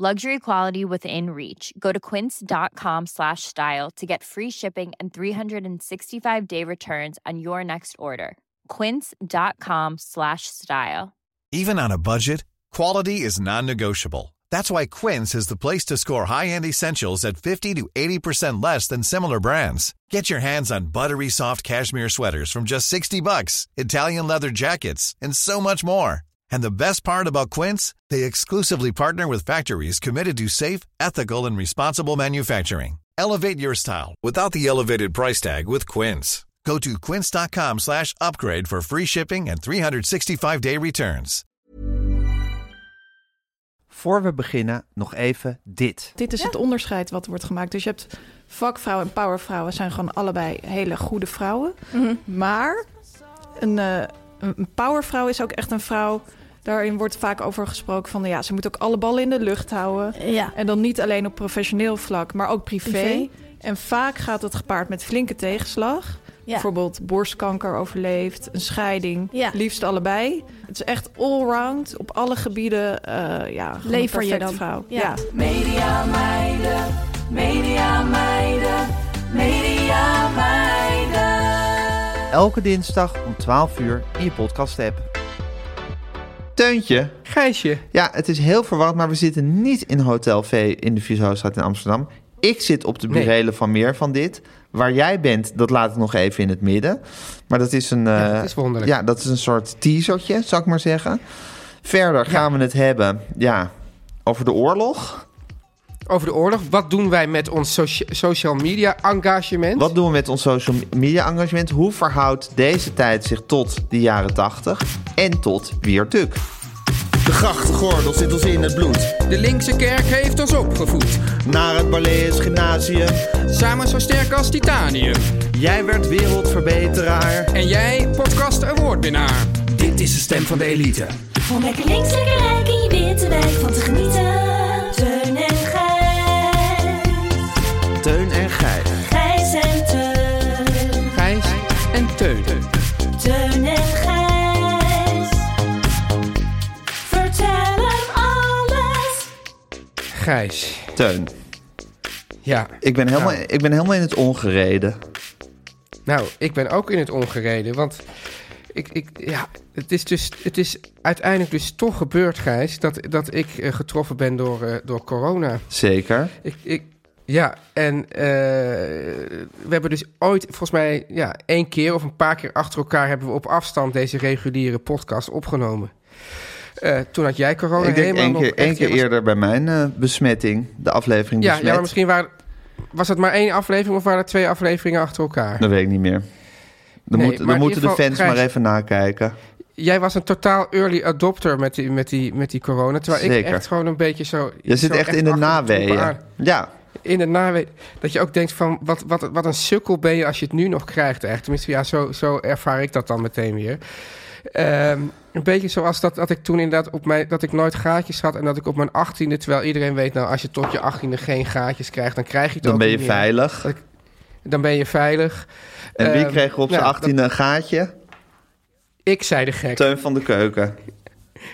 Luxury quality within reach. Go to quince.com slash style to get free shipping and 365 day returns on your next order. Quince.com slash style. Even on a budget, quality is non-negotiable. That's why Quince is the place to score high-end essentials at 50 to 80% less than similar brands. Get your hands on buttery soft cashmere sweaters from just 60 bucks, Italian leather jackets, and so much more. And the best part about Quince, they exclusively partner with factories committed to safe, ethical, and responsible manufacturing. Elevate your style without the elevated price tag with Quince. Go to quince.com slash upgrade for free shipping and 365-day returns. Voor we beginnen, nog even dit. Dit is het onderscheid wat wordt gemaakt. Dus je hebt vakvrouwen en powervrouwen zijn gewoon allebei hele goede vrouwen. Maar een, eh, een powervrouw is ook echt een vrouw. Daarin wordt vaak over gesproken van ja, ze moet ook alle ballen in de lucht houden. Ja. En dan niet alleen op professioneel vlak, maar ook privé. Privé. En vaak gaat het gepaard met flinke tegenslag. Ja. Bijvoorbeeld borstkanker overleefd, een scheiding, Ja. liefst allebei. Het is echt allround op alle gebieden. eh ja, Lever je dan. vrouw. Ja. ja. Media meiden, media meiden, media meiden. Elke dinsdag om 12 uur in je podcast-app. Teuntje. Gijsje. Ja, het is heel verwarrend, maar we zitten niet in Hotel V in de Vieshoofdstraat in Amsterdam. Ik zit op de Nee. burelen van meer van dit. Waar jij bent, dat laat ik nog even in het midden. Maar dat is een... Ja, eh, het is wonderlijk. Ja, dat is een soort teasertje, zou ik maar zeggen. Verder gaan we het hebben, ja, over de oorlog. Over de oorlog. Wat doen wij met ons socia- social media engagement? Wat doen we met ons social media engagement? Hoe verhoudt deze tijd zich tot de jaren 80 en tot Wiertuk? De grachtgordel zit ons in het bloed. De linkse kerk heeft ons opgevoed. Naar het Barlees Gymnasium. Samen zo sterk als titanium. Jij werd wereldverbeteraar. En jij podcast awardwinnaar. Dit is de stem van de elite. Om lekker links, lekker rijk in je witte wijk van te genieten. Teun en Gijs. Teun en Gijs. Gijs en Teun. Gijs en. Teun Gijs. Teun, Ja. ik ben helemaal, Nou. ik ben helemaal in het ongereden. Nou, ik ben ook in het ongereden. Want ik, ik, ja, het is dus het is uiteindelijk dus toch gebeurd, Gijs, dat, dat ik eh, getroffen ben door, eh, door corona. Zeker. Ik, ik, ja, en eh, we hebben dus ooit, volgens mij, ja, één keer of een paar keer achter elkaar hebben we op afstand deze reguliere podcast opgenomen. Eh, toen had jij corona ik denk één keer, één keer was- eerder bij mijn eh, besmetting, de aflevering Ja, besmet. ja, maar misschien waren, was het maar één aflevering of waren er twee afleveringen achter elkaar? Dat weet ik niet meer. Dan, Nee, moet- maar dan moeten de fans maar even nakijken. Jij was een totaal early adopter met die, met die, met die corona. Terwijl ik Zeker. echt gewoon een beetje zo... Je zit echt in de naweeën. Ja, In de naweeën. Dat je ook denkt van, wat, wat, wat een sukkel ben je als je het nu nog krijgt. Echt. Tenminste, ja, zo, zo ervaar ik dat dan meteen weer. Ehm, een beetje zoals dat, dat ik toen inderdaad op mijn... Dat ik nooit gaatjes had en dat ik op mijn achttiende... Terwijl iedereen weet, nou, als je tot je achttiende geen gaatjes krijgt... dan krijg je het dan ben je veilig. Dan ben je veilig. En wie Ehm, kreeg op zijn nou, achttiende een gaatje? Ik zei de gek. Teun van de Keuken.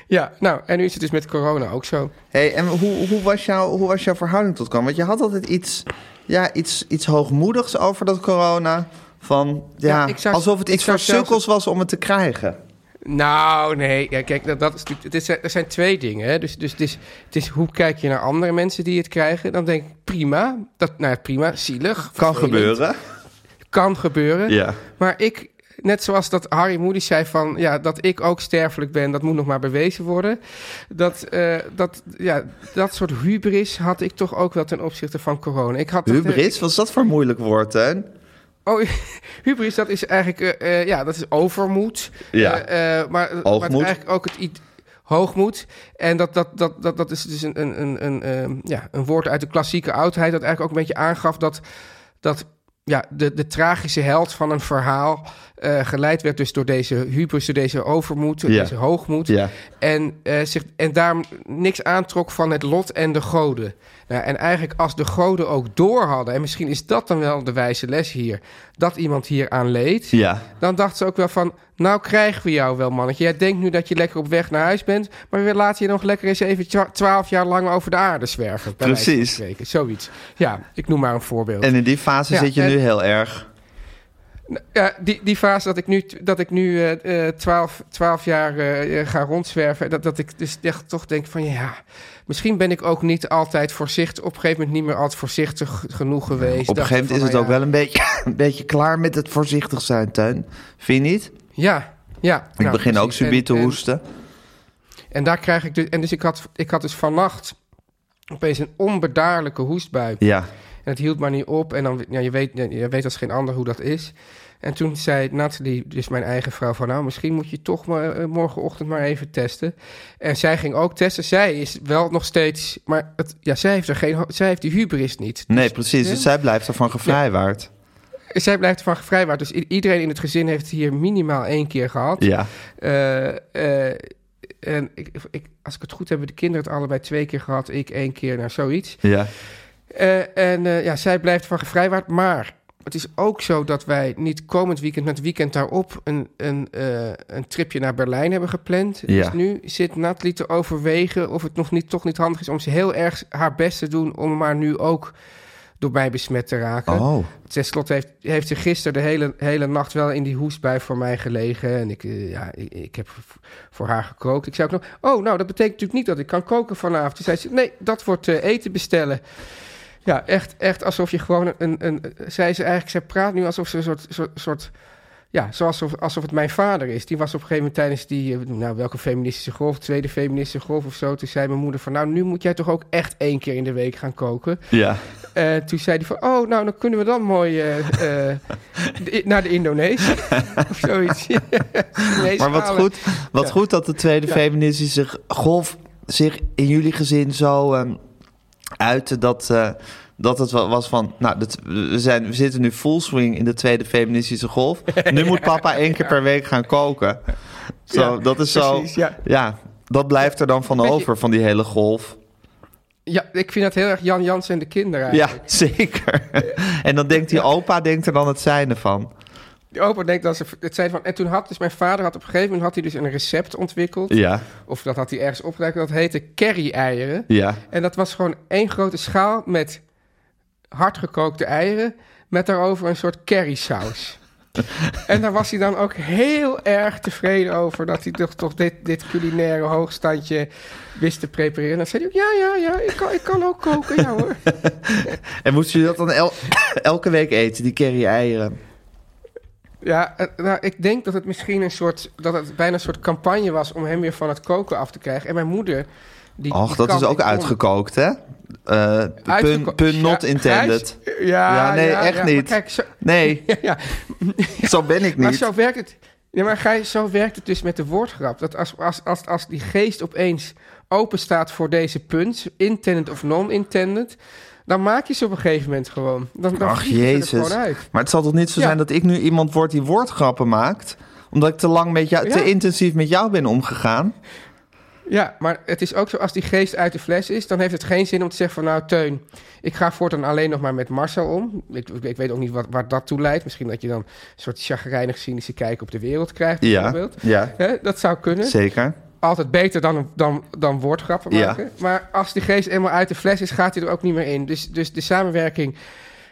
Ja, nou, en nu is het dus met corona ook zo. Hey, en hoe, hoe, was jouw, hoe was jouw verhouding tot corona? Want je had altijd iets, ja, iets, iets hoogmoedigs over dat corona. Van, ja, Ja, ik zou- alsof het iets voor sukkels was om het te krijgen. Nou, nee. Ja, kijk, dat, dat is, natuurlijk- het is, er zijn twee dingen. Hè. Dus, dus het, is, het is hoe kijk je naar andere mensen die het krijgen. Dan denk ik, prima. Dat, nou, prima, zielig. Kan gebeuren. Kan gebeuren. Ja. Maar ik, net zoals dat Harry Moody zei van... Ja, dat ik ook sterfelijk ben, dat moet nog maar bewezen worden. Dat, eh, dat, ja, dat soort hubris had ik toch ook wel ten opzichte van corona. Ik had Hubris, wat is dat voor moeilijk woord, Teun? Oh, hubris, dat is eigenlijk, eh, eh, ja, dat is overmoed. Ja. Eh, maar, eigenlijk ook het i- hoogmoed. En dat, dat, dat, dat, dat is dus een, een, een, een, ehm, ja, een woord uit de klassieke oudheid... dat eigenlijk ook een beetje aangaf dat, dat ja, de, de tragische held van een verhaal. eh, geleid werd dus door deze hubris, door deze overmoed, Ja. deze hoogmoed. Ja. En, eh, zich, en daar niks aantrok van het lot en de goden. Nou, en eigenlijk als de goden ook door hadden... en misschien is dat dan wel de wijze les hier... dat iemand hier aan leed... Ja. dan dachten ze ook wel van... nou krijgen we jou wel, mannetje. Jij denkt nu dat je lekker op weg naar huis bent... maar we laten je nog lekker eens even twa- twaalf jaar lang over de aarde zwerven. Precies. Zoiets. Ja, ik noem maar een voorbeeld. En in die fase Ja, zit je en- nu heel erg. Ja, die, die fase dat ik nu, dat ik nu eh, 12, 12 jaar eh, eh, ga rondzwerven. Dat, dat ik dus echt toch denk van ja, misschien ben ik ook niet altijd voorzichtig. Op een gegeven moment niet meer altijd voorzichtig genoeg geweest. Op een gegeven moment van, is het nou ook ja, wel een beetje, een beetje klaar met het voorzichtig zijn, Teun. Vind je niet? Ja, ja. Ik nou, begin ook subiet te En- en- hoesten. En daar krijg ik dus. En dus ik had, ik had dus vannacht opeens een onbedaarlijke hoestbui. Ja. En het hield maar niet op. En dan, ja, je, weet, je weet als geen ander hoe dat is. En toen zei Nathalie, dus mijn eigen vrouw, van nou, misschien moet je toch maar, eh, morgenochtend maar even testen. En zij ging ook testen. Zij is wel nog steeds, maar het, ja, zij heeft er geen, zij heeft die hubris niet. Nee, precies. Dus zij blijft ervan gevrijwaard. Zij blijft ervan gevrijwaard. Dus iedereen in het gezin heeft hier minimaal één keer gehad. Ja. Eh, eh, en ik, ik, als ik het goed heb, hebben de kinderen het allebei twee keer gehad. Ik één keer, naar zoiets. Ja. Eh, en ja, zij blijft van gevrijwaard. Maar het is ook zo dat wij niet komend weekend, met het weekend daarop, een, een, een tripje naar Berlijn hebben gepland. Ja. Dus nu zit Nathalie te overwegen of het nog niet, toch niet handig is om ze heel erg haar best te doen om maar nu ook door mij besmet te raken. Oh. Ten slotte heeft, heeft ze gisteren de hele, hele nacht wel in die hoestbui voor mij gelegen. En ik, eh, ja, ik, ik heb voor haar gekookt. Ik zei ook nog, oh, nou, dat betekent natuurlijk niet dat ik kan koken vanavond. Toen zei ze, nee, dat wordt eh, eten bestellen. Ja, echt, echt alsof je gewoon een, een... Zij ze eigenlijk, zij praat nu alsof ze een soort... soort, soort ja, zoals of, alsof het mijn vader is. Die was op een gegeven moment tijdens die... eh, Nou, welke feministische golf? Tweede feministische golf of zo. Toen zei mijn moeder van... Nou, nu moet jij toch ook echt één keer in de week gaan koken. Ja. Eh, toen zei hij van, oh, nou, dan kunnen we dan mooi eh, eh, de- naar de Indonesië. of zoiets. Maar wat goed, wat Ja. goed dat de tweede Ja. feministische golf zich in jullie gezin zo ehm uitte dat, dat het wel was van... Nou, dat, we, zijn, we zitten nu full swing in de tweede feministische golf. Nu moet papa één keer per week gaan koken. Zo, dat is zo... precies, ja. ja, dat blijft er dan van over, van die hele golf. Ja, ik vind dat heel erg Jan Jans en de kinderen Ja, eigenlijk. zeker. en dan denkt die opa denkt er dan het zijne van. Die opa denkt dat ze het zijn van... En toen had dus mijn vader had op een gegeven moment had hij dus een recept ontwikkeld. Ja, Of dat had hij ergens opgeduikt. Dat heette curry-eieren. ja. En dat was gewoon één grote schaal met hardgekookte eieren... met daarover een soort currysaus. en daar was hij dan ook heel erg tevreden over... dat hij toch, toch dit, dit culinaire hoogstandje wist te prepareren. En dan zei hij ook, ja, ja, ja, ik kan, ik kan ook koken, ja hoor. En moest je dat dan el- elke week eten, die curry-eieren? Ja, eh, nou, ik denk dat het misschien een soort... dat het bijna een soort campagne was... om hem weer van het koken af te krijgen. En mijn moeder... Die, Och, dat is ook uitgekookt, hè? Eh, pun, pun not Ja, intended. Ja, Ja, nee, echt maar niet. kijk, zo, Nee, ja, zo ben ik maar niet. zo werkt het. Ja, maar Gijs, zo werkt het dus met de woordgrap. Dat als, als, als, als die geest opeens open staat voor deze punt, intended of non-intended, dan maak je ze op een gegeven moment gewoon. Dan, dan Ach, er jezus. gewoon uit. Maar het zal toch niet zo zijn dat ik nu iemand word die woordgrappen maakt? Omdat ik te lang met jou, te intensief met jou ben omgegaan? Ja, maar het is ook zo, als die geest uit de fles is, dan heeft het geen zin om te zeggen van nou Teun, ik ga voortaan alleen nog maar met Marcel om. Ik, ik weet ook niet wat, waar dat toe leidt. Misschien dat je dan een soort chagrijnig cynische kijk op de wereld krijgt, Ja, bijvoorbeeld. ja, dat zou kunnen. zeker. Altijd beter dan, dan, dan woordgrappen Ja. maken. Maar als die geest eenmaal uit de fles is, gaat hij er ook niet meer in. Dus, dus de samenwerking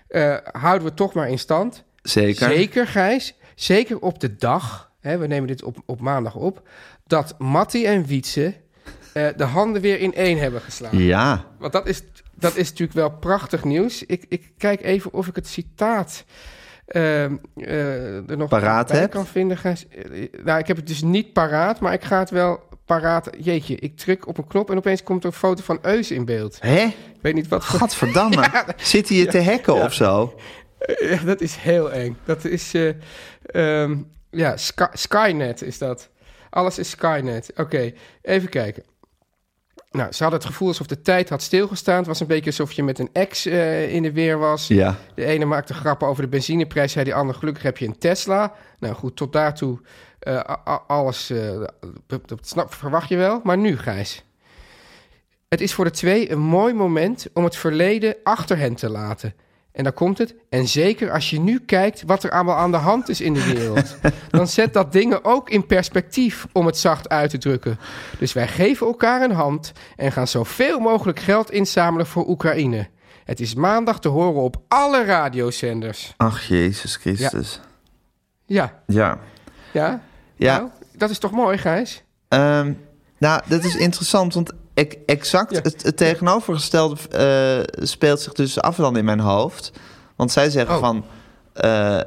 eh, houden we toch maar in stand. Zeker. Zeker, Gijs. Zeker op de dag, hè, we nemen dit op, op maandag op, dat Matti en Wietse eh, de handen weer in één hebben geslagen. Ja, Want dat is, dat is natuurlijk wel prachtig nieuws. Ik, ik kijk even of ik het citaat ehm, eh, er nog Paraat bij hebt? kan vinden. Eh, Nou, ik heb het dus niet paraat, maar ik ga het wel paraat. Jeetje, ik druk op een knop en opeens komt er een foto van Eus in beeld. hè? Ik weet niet wat. Gadverdamme. Zit hij je te hacken of zo? Ja, dat is heel eng. Dat is, eh, ehm, ja, Sky- Skynet is dat. Alles is Skynet. Oké, even kijken. Nou, ze hadden het gevoel alsof de tijd had stilgestaan. Het was een beetje alsof je met een ex eh, in de weer was. Ja. De ene maakte grappen over de benzineprijs, zei die ander, gelukkig heb je een Tesla. Nou goed, tot daartoe eh, alles, eh, dat snap, verwacht je wel. Maar nu, Gijs. Het is voor de twee een mooi moment om het verleden achter hen te laten. En daar komt het. En zeker als je nu kijkt wat er allemaal aan de hand is in de wereld. dan zet dat dingen ook in perspectief, om het zacht uit te drukken. Dus wij geven elkaar een hand en gaan zoveel mogelijk geld inzamelen voor Oekraïne. Het is maandag te horen op alle radiozenders. Ach, Jezus Christus. Ja, Ja. ja. Ja. Nou, dat is toch mooi, Gijs? Ehm, nou, dat is interessant, want exact Ja. het, het tegenovergestelde eh, speelt zich dus af dan in mijn hoofd. Want zij zeggen Oh. van, eh,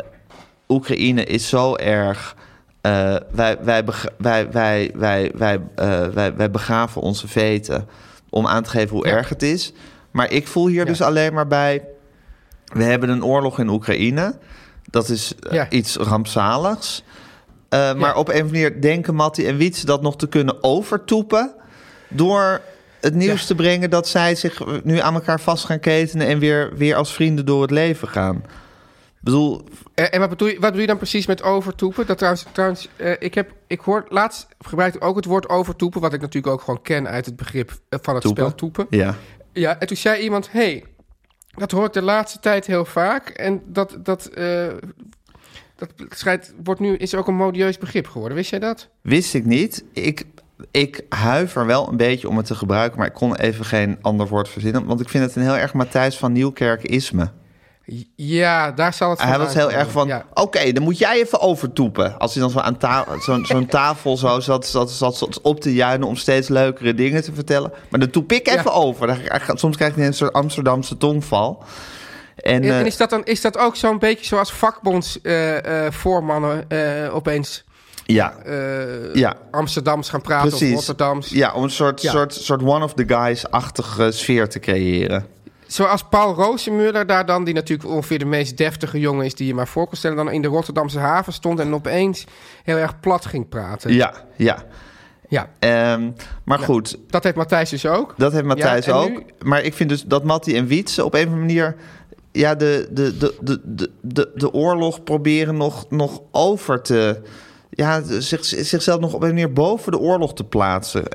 Oekraïne is zo erg... eh, wij, wij, wij, wij, wij, wij, wij, wij begraven onze veten om aan te geven hoe Ja. erg het is. Maar ik voel hier Ja. dus alleen maar bij... We hebben een oorlog in Oekraïne. Dat is iets rampzaligs. Maar op een of andere manier denken Matti en Wietse dat nog te kunnen overtoepen... door het nieuws Ja. te brengen dat zij zich nu aan elkaar vast gaan ketenen... en weer, weer als vrienden door het leven gaan. Ik bedoel, Eh, en wat bedoel, je, wat bedoel je dan precies met overtoepen? Dat trouwens, trouwens eh, ik heb, ik hoor, laatst gebruikte ik ook het woord overtoepen, wat ik natuurlijk ook gewoon ken uit het begrip eh, van het Toepen? spel toepen. ja. Ja, en toen zei iemand, hey, dat hoor ik de laatste tijd heel vaak. En dat, dat, dat schijnt, wordt nu, is ook een modieus begrip geworden. Wist jij dat? Wist ik niet. Ik, ik huiver wel een beetje om het te gebruiken... maar ik kon even geen ander woord verzinnen... want ik vind het een heel erg Matthijs van Nieuwkerk-isme. Ja, daar zal het Hij was heel erg van, Ja. oké, dan moet jij even overtoepen. Als hij dan zo aan ta zo'n zo'n tafel zo zat, zat, zat, zat op te juinen om steeds leukere dingen te vertellen. Maar dan toep ik even Ja. over. Dan, soms krijg je een soort Amsterdamse tongval. En, En, eh, en is dat dan is dat ook zo'n beetje zoals vakbondsvoormannen eh opeens ja, eh, Ja. Amsterdams gaan praten precies. of Rotterdams? Ja, om een soort, Ja. soort, soort one of the guys-achtige sfeer te creëren. Zoals Paul Rozenmuller daar dan, die natuurlijk ongeveer de meest deftige jongen is die je maar voor kan stellen, dan in de Rotterdamse haven stond en opeens heel erg plat ging praten. Ja, ja. Ja, Ehm, maar goed, dat heeft Matthijs dus ook. Dat heeft Matthijs Ja, ook. nu- Maar ik vind dus dat Matti en Wietse op een of andere manier... ja, de, de, de, de, de, de, de oorlog proberen nog, nog over te... ja, zich, zichzelf nog op een manier boven de oorlog te plaatsen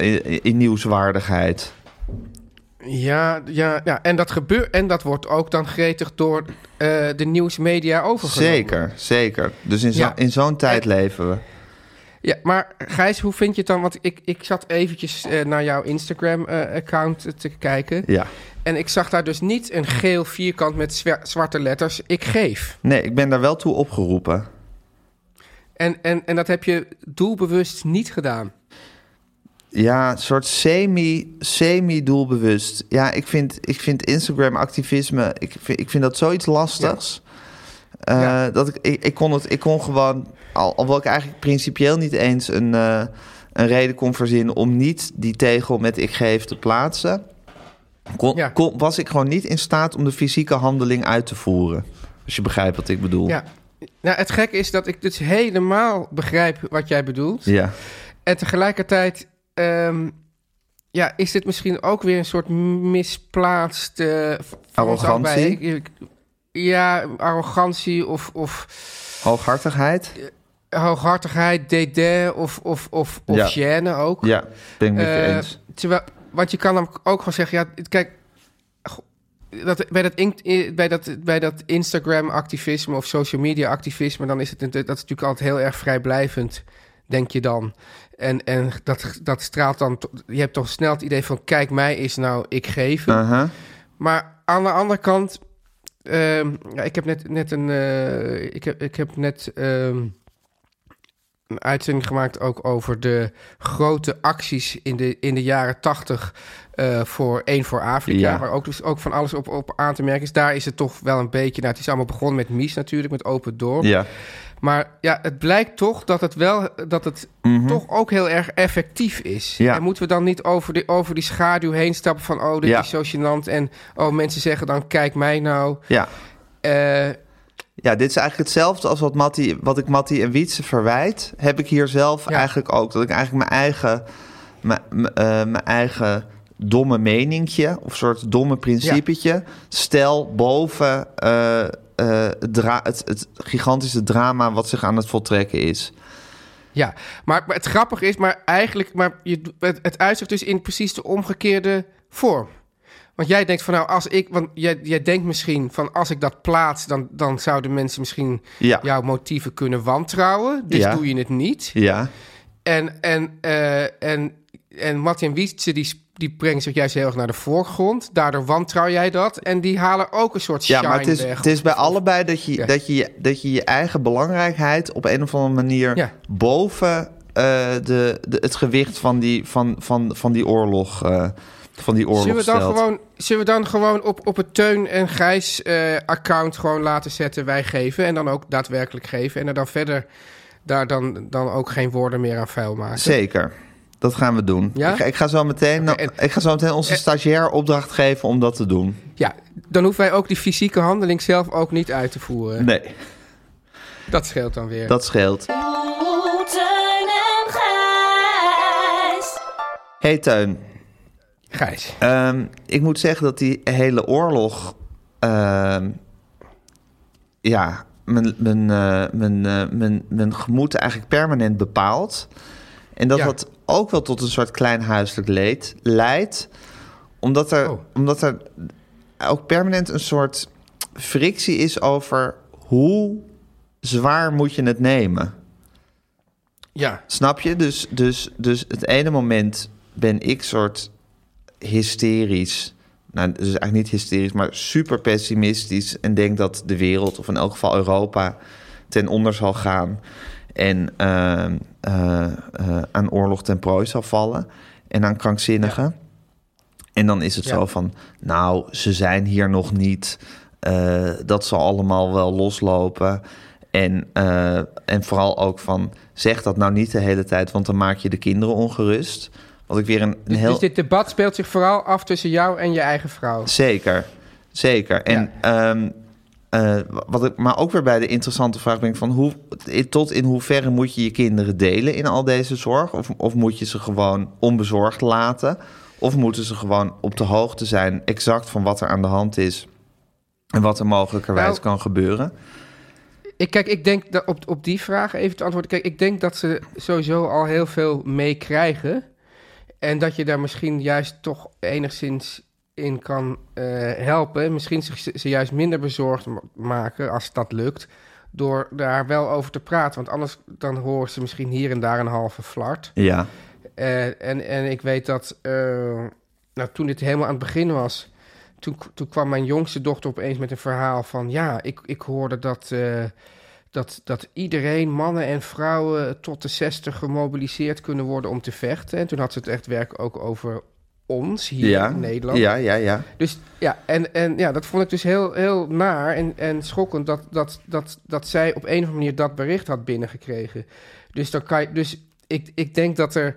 in, nieuwswaardigheid. Ja, ja, ja. En, dat gebeurt, en dat wordt ook dan gretig door eh, de nieuwsmedia overgenomen. Zeker, zeker. Dus in, zo, Ja. in zo'n tijd En- leven we. Ja, maar Gijs, hoe vind je het dan? Want ik, ik zat eventjes eh, naar jouw Instagram-account te kijken. Ja. En ik zag daar dus niet een geel vierkant met zwa- zwarte letters. Ik geef. Nee, ik ben daar wel toe opgeroepen. En, en, en dat heb je doelbewust niet gedaan. Ja, een soort semi, semi-doelbewust. Ja, ik vind, ik vind Instagram-activisme... Ik vind, ik vind dat zoiets lastigs. Eh, Ja. Dat ik, ik, ik, kon het, ik kon gewoon... Al, alhoewel ik eigenlijk principieel niet eens een, eh, een reden kon verzinnen... om niet die tegel met ik geef te plaatsen... Kon, Ja. kon- was ik gewoon niet in staat om de fysieke handeling uit te voeren. Als je begrijpt wat ik bedoel. Ja. Nou, het gekke is dat ik dus helemaal begrijp wat jij bedoelt. Ja. En tegelijkertijd ehm, ja, is dit misschien ook weer een soort misplaatst... eh, van ons Arrogantie? Ja, arrogantie of, of Hooghartigheid? hooghartigheid, dédain of, of, of, of Ja. gêne ook. Ja, ben ik met je Eh, eens. terwijl, want je kan hem ook gewoon zeggen, ja, kijk, dat, bij, dat, in- bij, dat, bij dat Instagram-activisme of social media-activisme, dan is het dat is natuurlijk altijd heel erg vrijblijvend, denk je dan. En, en dat, dat straalt dan, je hebt toch snel het idee van, kijk, mij is nou, ik geef. Maar aan de andere kant, ehm, ja, ik heb net, net een, eh, ik heb, ik heb net ehm, een uitzending gemaakt ook over de grote acties in de, in de jaren tachtig eh, voor één voor Afrika, Ja. waar ook dus ook van alles op, op aan te merken is. Daar is het toch wel een beetje, nou, het is allemaal begonnen met Mies natuurlijk, met Open Door. Ja. Maar ja, het blijkt toch dat het wel dat het toch ook heel erg effectief is. Mhm. Ja. En moeten we dan niet over, die, over die schaduw heen stappen van oh, dit Ja. is zo gênant. En oh, mensen zeggen dan kijk mij nou. Ja. Eh, Ja, dit is eigenlijk hetzelfde als wat, Matti, wat ik Matti en Wietse verwijt. Heb ik hier zelf Ja. eigenlijk ook. Dat ik eigenlijk mijn eigen, mijn, mijn, eh, mijn eigen domme meningje of soort domme principetje. Stel boven het, dra- het, het gigantische drama wat zich aan het voltrekken is. Ja, maar, maar het grappige is, maar eigenlijk, maar je, het, het uitzicht dus in precies de omgekeerde vorm. Want jij denkt van nou, als ik, want jij, jij denkt misschien van als ik dat plaats, dan, dan zouden mensen misschien Ja. jouw motieven kunnen wantrouwen. Dus Ja. doe je het niet. Ja, En, en, eh, en, en Martin Wietse, die, die brengt zich juist heel erg naar de voorgrond. Daardoor wantrouw jij dat. En die halen ook een soort ja shine maar het is, weg. het is bij allebei dat je, Ja. dat, je, dat je je eigen belangrijkheid op een of andere manier Ja. boven eh, de, de, het gewicht van die, van, van, van die oorlog, eh, van die oorlog Zullen we dan stelt. gewoon, zullen we dan gewoon op, op het Teun en Gijs eh, account gewoon laten zetten wij geven en dan ook daadwerkelijk geven en er dan verder daar dan, dan ook geen woorden meer aan vuil maken? Zeker. Dat gaan we doen. Ja? Ik, ga, ik, ga zo meteen, en- ik ga zo meteen onze en- stagiair opdracht geven om dat te doen. Ja, dan hoeven wij ook die fysieke handeling zelf ook niet uit te voeren. Nee, Dat scheelt dan weer. dat scheelt. Oeh, Teun en Gijs. Hey Teun, Gijs. Ehm, ik moet zeggen dat die hele oorlog. ehm, ja, mijn, mijn, eh, mijn, eh, mijn, mijn gemoed eigenlijk permanent bepaalt. En dat Ja. dat ook wel tot een soort klein huiselijk leed leidt. Omdat er, Oh. omdat er ook permanent een soort frictie is over hoe zwaar moet je het nemen. Ja, Snap je? Dus, dus, dus het ene moment ben ik soort hysterisch. Nou, dus eigenlijk niet hysterisch, maar super pessimistisch. En denk dat de wereld, of in elk geval Europa, ten onder zal gaan. En eh, eh, eh, aan oorlog ten prooi zal vallen. En aan krankzinnigen. En dan is het Ja. zo van, nou, ze zijn hier nog niet. Eh, dat zal allemaal wel loslopen. En, en vooral ook van, zeg dat nou niet de hele tijd, want dan maak je de kinderen ongerust. Wat ik weer een, een dus, heel... dus dit debat speelt zich vooral af tussen jou en je eigen vrouw. Zeker, zeker. En, ehm, eh, wat ik, maar ook weer bij de interessante vraag ben ik van hoe, tot in hoeverre moet je je kinderen delen in al deze zorg? Of, of moet je ze gewoon onbezorgd laten? Of moeten ze gewoon op de hoogte zijn exact van wat er aan de hand is en wat er mogelijkerwijs Nou, kan gebeuren? Ik, kijk, ik denk dat op, op die vraag even te antwoorden. Kijk, ik denk dat ze sowieso al heel veel meekrijgen. En dat je daar misschien juist toch enigszins in kan eh, helpen. Misschien zich ze juist minder bezorgd ma- maken als dat lukt. Door daar wel over te praten. Want anders dan horen ze misschien hier en daar een halve flart. Ja, Eh, en, en ik weet dat eh, nou, toen dit helemaal aan het begin was, toen, toen kwam mijn jongste dochter opeens met een verhaal van ja, ik, ik hoorde dat, dat, dat iedereen, mannen en vrouwen, tot de 60 gemobiliseerd kunnen worden om te vechten. En toen had ze het echt werk ook over ons hier ja, in Nederland. ja, ja, ja. Dus ja, en, en ja, dat vond ik dus heel, heel naar en, en schokkend dat, dat, dat, dat zij op een of andere manier dat bericht had binnengekregen. Dus, dan kan je, dus ik, ik denk dat er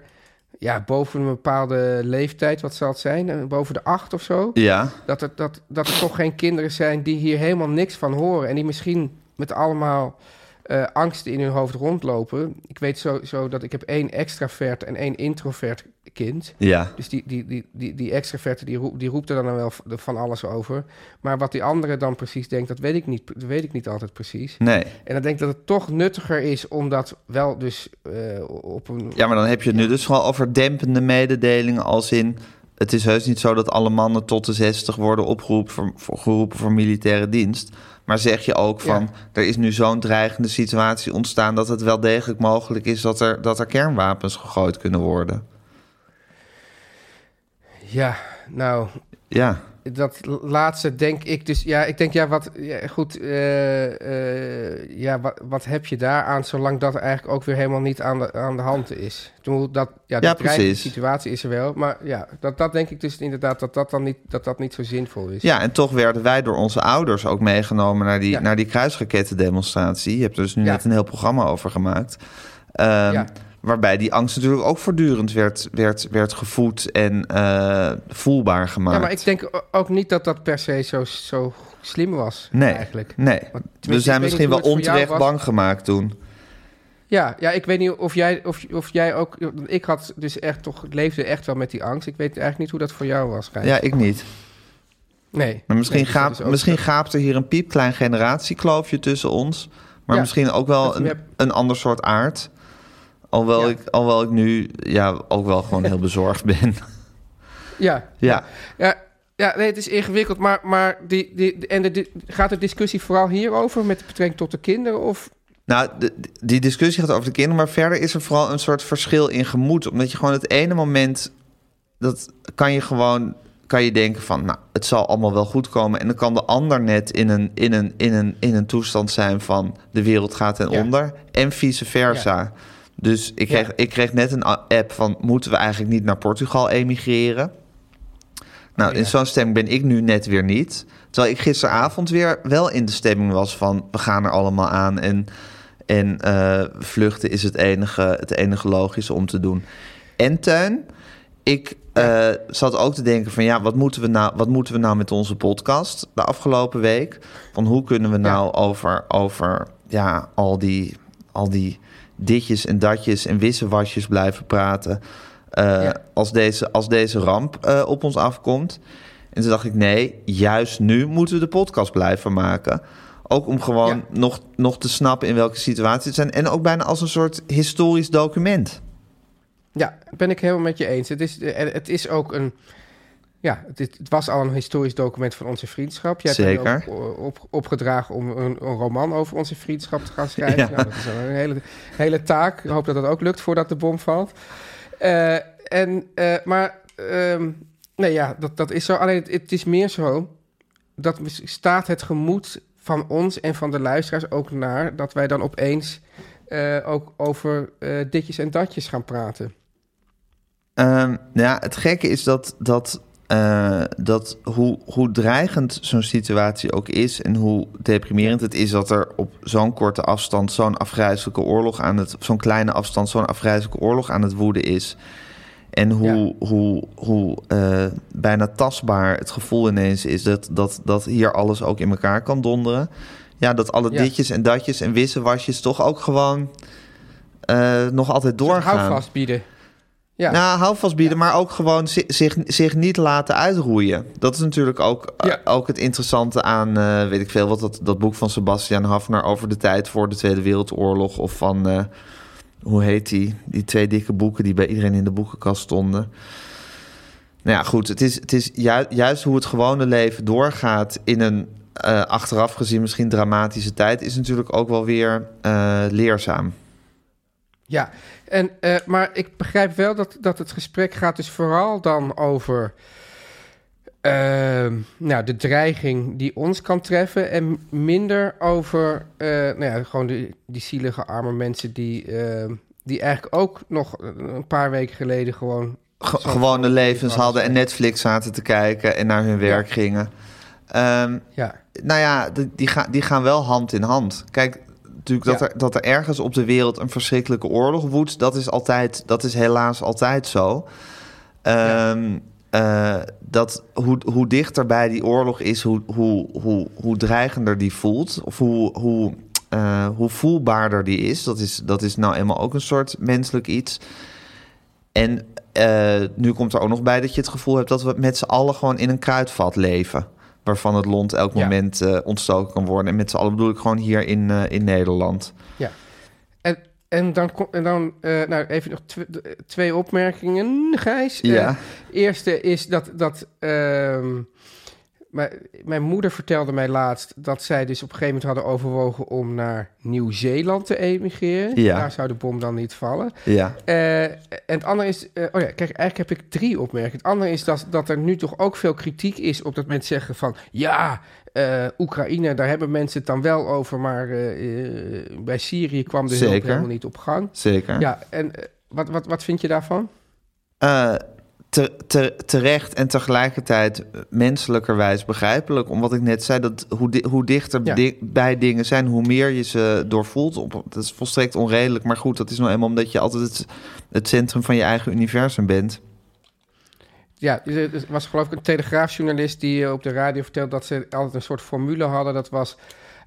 ja, boven een bepaalde leeftijd, wat zal het zijn, eh, boven de acht of zo, Ja, dat er, dat, dat er toch geen kinderen zijn die hier helemaal niks van horen en die misschien met allemaal eh, angsten in hun hoofd rondlopen. Ik weet zo, zo dat ik heb één extravert en één introvert kind. ja. Dus die, die, die, die, die extraverte die, roep, die roept er dan wel van alles over. Maar wat die andere dan precies denkt, dat weet ik niet, dat weet ik niet altijd precies. Nee. En dan denk ik dat het toch nuttiger is om dat wel dus eh, op een... Ja, maar dan heb je het nu dus gewoon over dempende mededelingen als in... Het is heus niet zo dat alle mannen tot de 60 worden opgeroepen voor, voor, geroepen voor militaire dienst. Maar zeg je ook van, Ja. er is nu zo'n dreigende situatie ontstaan... dat het wel degelijk mogelijk is dat er, dat er kernwapens gegooid kunnen worden. Ja, nou, Ja, dat laatste denk ik dus... Ja, ik denk, ja, wat... Ja, goed, eh, eh, ja, wat, wat heb je daar aan... zolang dat eigenlijk ook weer helemaal niet aan de, aan de hand is? Bedoel, dat, ja, de Ja, precies. situatie is er wel. Maar ja, dat, dat denk ik dus inderdaad dat dat dan niet, dat dat niet zo zinvol is. ja, en toch werden wij door onze ouders ook meegenomen... naar die, Ja. naar die kruisrakettendemonstratie. Je hebt er dus nu net een heel programma over gemaakt. Ehm, Ja. Waarbij die angst natuurlijk ook voortdurend werd, werd, werd gevoed en eh, voelbaar gemaakt. Ja, maar ik denk ook niet dat dat per se zo, zo slim was, Nee. eigenlijk. Nee, we zijn misschien wel onterecht bang gemaakt toen. Ja, ja, ik weet niet of jij, of, of jij ook... Ik had dus echt toch, leefde echt wel met die angst. Ik weet eigenlijk niet hoe dat voor jou was, Gijs. Ja, ik niet. Nee. Maar misschien, Nee, dus misschien gaapt er hier een piepklein generatiekloofje tussen ons. Maar Ja. misschien ook wel een, hebt- een ander soort aard. Alhoewel, Ja. ik, alhoewel ik nu ja, ook wel gewoon heel bezorgd ben. Ja, Ja. ja, ja nee, het is ingewikkeld. Maar, maar die, die, en de, gaat de discussie vooral hierover met betrekking tot de kinderen? Of Nou, de- die discussie gaat over de kinderen, maar verder is er vooral een soort verschil in gemoed. Omdat je gewoon het ene moment, dat kan je gewoon, kan je denken van, nou, het zal allemaal wel goed komen. En dan kan de ander net in een, in een, in een, in een toestand zijn van, de wereld gaat ten Ja. onder. En vice versa. Dus ik kreeg, Ja. ik kreeg net een app van, moeten we eigenlijk niet naar Portugal emigreren? Nou, Oh, in zo'n stemming ben ik nu net weer niet. Terwijl ik gisteravond weer wel in de stemming was van... we gaan er allemaal aan en, en eh, vluchten is het enige, het enige logische om te doen. En Teun, ik eh, zat ook te denken van... ja, wat moeten, we nou, wat moeten we nou met onze podcast de afgelopen week? Van hoe kunnen we nou over, over ja, al, die, al die ditjes en datjes en wissewasjes blijven praten... eh, Ja. als, deze, als deze ramp eh, op ons afkomt. En toen dacht ik, nee, juist nu moeten we de podcast blijven maken. Ook om gewoon Ja. nog, nog te snappen in welke situatie het zijn. En ook bijna als een soort historisch document. Ja, ben ik helemaal met je eens. Het is, eh, het is ook een. Ja, het, het was al een historisch document van onze vriendschap. Je hebt Zeker. ook eh, op, opgedragen om een, een roman over onze vriendschap te gaan schrijven. Ja. Nou, dat is een hele, hele taak. Ik hoop dat dat ook lukt voordat de bom valt. Eh, en, eh, maar, ehm, nee ja, dat, dat is zo. Alleen het, het is meer zo dat staat het gemoed van ons en van de luisteraars ook naar dat wij dan opeens ook over ditjes en datjes gaan praten. Ehm, ja, het gekke is dat, dat, eh, dat hoe, hoe dreigend zo'n situatie ook is... en hoe deprimerend het is dat er op zo'n korte afstand... zo'n afgrijzelijke oorlog aan het... zo'n kleine afstand zo'n afgrijzelijke oorlog aan het woeden is... En hoe, hoe, hoe eh, bijna tastbaar het gevoel ineens is dat, dat, dat hier alles ook in elkaar kan donderen. Ja, dat alle Ja. ditjes en datjes en wisselwasjes toch ook gewoon eh, nog altijd doorgaan. Hou vast bieden. Ja, Nou, houvast bieden, maar ook gewoon zi- zich, zich niet laten uitroeien. Dat is natuurlijk ook, Ja. eh, ook het interessante aan, eh, weet ik veel, wat dat, dat boek van Sebastian Hafner over de tijd voor de Tweede Wereldoorlog. Of van, eh, hoe heet die? Die twee dikke boeken die bij iedereen in de boekenkast stonden. Nou ja, goed, het is, het is ju- juist hoe het gewone leven doorgaat in een achteraf gezien misschien dramatische tijd, is natuurlijk ook wel weer leerzaam. Ja. En, eh, maar ik begrijp wel dat, dat het gesprek gaat dus vooral dan over ehm, nou, de dreiging die ons kan treffen en minder over eh, nou ja, gewoon die, die zielige arme mensen die, die eigenlijk ook nog een paar weken geleden gewoon Ge- gewone levens hadden en Netflix zaten te kijken en naar hun werk gingen. Ehm, ja, nou ja, die, die, gaan, die gaan wel hand in hand. Kijk, natuurlijk dat, Ja. er, dat er ergens op de wereld een verschrikkelijke oorlog woedt, dat is, altijd, dat is helaas altijd zo. Ehm, eh, dat hoe, hoe dichter bij die oorlog is, hoe, hoe, hoe, hoe dreigender die voelt. Of hoe, hoe, eh, hoe voelbaarder die is. Dat, is. dat is nou eenmaal ook een soort menselijk iets. En eh, nu komt er ook nog bij dat je het gevoel hebt dat we met z'n allen gewoon in een kruidvat leven. Waarvan het lont elk Ja. moment eh, ontstoken kan worden. En met z'n allen bedoel ik gewoon hier in, eh, in Nederland. ja. En, en dan, en dan eh, nou even nog tw- twee opmerkingen, Gijs. Ja. eerste is dat, dat ehm, mijn, mijn moeder vertelde mij laatst dat zij dus op een gegeven moment hadden overwogen om naar Nieuw-Zeeland te emigreren. Ja. Daar zou de bom dan niet vallen. Ja. Eh, en het andere is, eh, oh ja, kijk, eigenlijk heb ik drie opmerkingen. Het andere is dat, dat er nu toch ook veel kritiek is op dat mensen zeggen van, ja, eh, Oekraïne, daar hebben mensen het dan wel over, maar bij Syrië kwam de hulp helemaal niet op gang. Zeker. Ja, en wat, wat, wat vind je daarvan? Te, te, terecht en tegelijkertijd menselijkerwijs begrijpelijk. Omdat ik net zei dat hoe, di- hoe dichter Ja. di- bij dingen zijn, hoe meer je ze doorvoelt. Op, dat is volstrekt onredelijk. Maar goed, dat is nou eenmaal omdat je altijd het, het centrum van je eigen universum bent. Ja, dus er was geloof ik een telegraafjournalist die eh, op de radio vertelde dat ze altijd een soort formule hadden. Dat was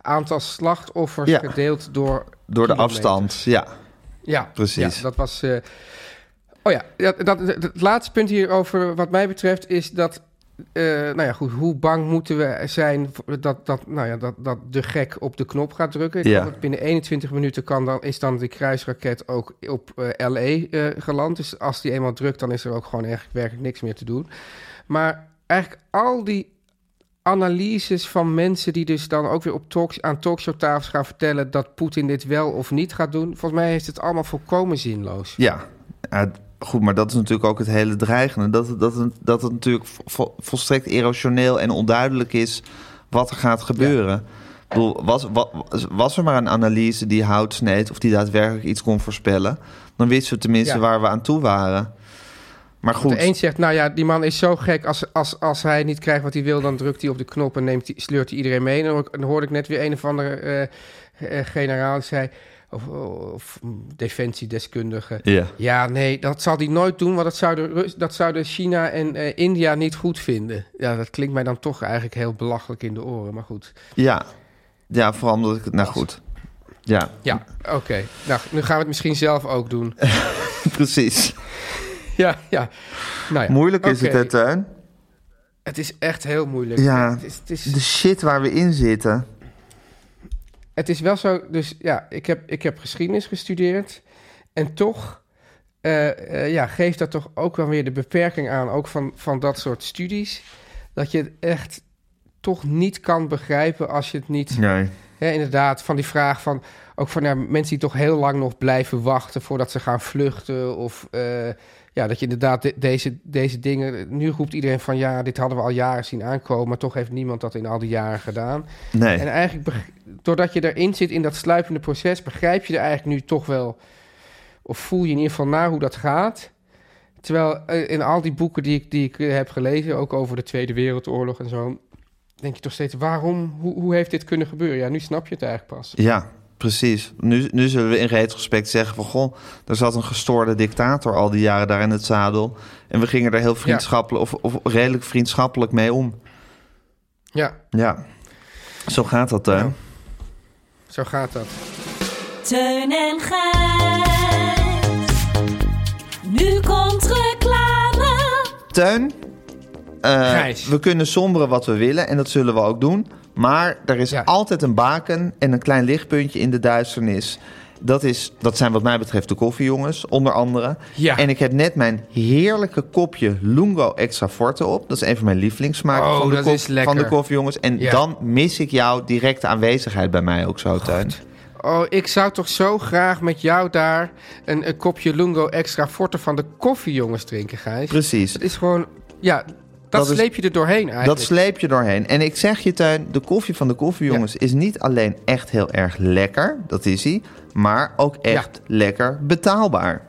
aantal slachtoffers Ja. gedeeld door Door de afstand, ja. Ja, Precies. Ja, dat was. eh, Oh ja, dat, dat, het laatste punt hierover, wat mij betreft, is dat. eh, nou ja, goed. Hoe bang moeten we zijn dat, dat, nou ja, dat, dat de gek op de knop gaat drukken? Ja. dat binnen 21 minuten kan dan, is dan die kruisraket ook op eh, LA eh, geland. Dus als die eenmaal drukt, dan is er ook gewoon eigenlijk werkelijk niks meer te doen. Maar eigenlijk al die analyses van mensen die dus dan ook weer op talks, aan talkshowtafels gaan vertellen dat Poetin dit wel of niet gaat doen. Volgens mij is het allemaal volkomen zinloos. Ja, ja, goed, maar dat is natuurlijk ook het hele dreigende. Dat, het- dat, het- dat het natuurlijk vo- volstrekt erosioneel en onduidelijk is wat er gaat gebeuren. Ik bedoel, was, wa- was er maar een analyse die hout sneed of die daadwerkelijk iets kon voorspellen, dan wisten we tenminste Ja. waar we aan toe waren. Maar goed, De een zegt, nou ja, die man is zo gek. Als, als, als hij niet krijgt wat hij wil, dan drukt hij op de knop en neemt die, sleurt hij iedereen mee. En dan, hoor ik- dan hoorde ik net weer een of andere eh, eh, generaal die zei, of, of defensiedeskundige. ja. Ja, nee, dat zal hij nooit doen, want dat zouden, dat zouden China en eh, India niet goed vinden. Ja, dat klinkt mij dan toch eigenlijk heel belachelijk in de oren, maar goed. Ja. ja, vooral omdat ik het... Nou goed, ja, Ja, oké. Nou, nu gaan we het misschien zelf ook doen. precies. ja, ja. Nou ja, Moeilijk is het, hè, Teun? Het is echt heel moeilijk. Ja. Het is, het is, De shit waar we in zitten. Het is wel zo, dus ja, ik heb, ik heb geschiedenis gestudeerd. En toch eh, eh, ja, geeft dat toch ook wel weer de beperking aan, ook van, van dat soort studies. Dat je het echt toch niet kan begrijpen als je het niet... Nee. Hè, inderdaad, van die vraag van... Ook van ja, mensen die toch heel lang nog blijven wachten voordat ze gaan vluchten. Of eh, ja, dat je inderdaad de- deze, deze dingen... Nu roept iedereen van ja, dit hadden we al jaren zien aankomen. Maar toch heeft niemand dat in al die jaren gedaan. Nee. En eigenlijk, doordat je erin zit in dat sluipende proces, begrijp je er eigenlijk nu toch wel, of voel je in ieder geval na hoe dat gaat. Terwijl eh, in al die boeken die ik, die ik eh, heb gelezen, ook over de Tweede Wereldoorlog en zo, denk je toch steeds, waarom, hoe, hoe heeft dit kunnen gebeuren? Ja, nu snap je het eigenlijk pas. Ja, precies. Nu, nu zullen we in retrospect zeggen van... goh, er zat een gestoorde dictator al die jaren daar in het zadel... en we gingen er heel vriendschappelijk of, of redelijk vriendschappelijk mee om. Ja, Ja, zo gaat dat, hè? Ja. zo gaat dat. Teun en Gijs. Nu komt reclame. Teun, eh, Gijs. we kunnen somberen wat we willen en dat zullen we ook doen. Maar er is Ja. altijd een baken en een klein lichtpuntje in de duisternis. Dat, is, dat zijn wat mij betreft de koffiejongens, onder andere. Ja. En ik heb net mijn heerlijke kopje Lungo Extra Forte op. Dat is een van mijn lievelingssmaken Oh, van, de van koffiejongens. En Ja. dan mis ik jouw directe aanwezigheid bij mij ook zo, Teun. Oh, ik zou toch zo graag met jou daar een, een kopje Lungo extra forte van de koffiejongens drinken, Gijs. Precies. Het is gewoon, ja, dat, sleep je er doorheen eigenlijk. Dat sleep je doorheen. En ik zeg je, Tuin, de koffie van de koffiejongens is niet alleen echt heel erg lekker, dat is hij, maar ook echt lekker betaalbaar.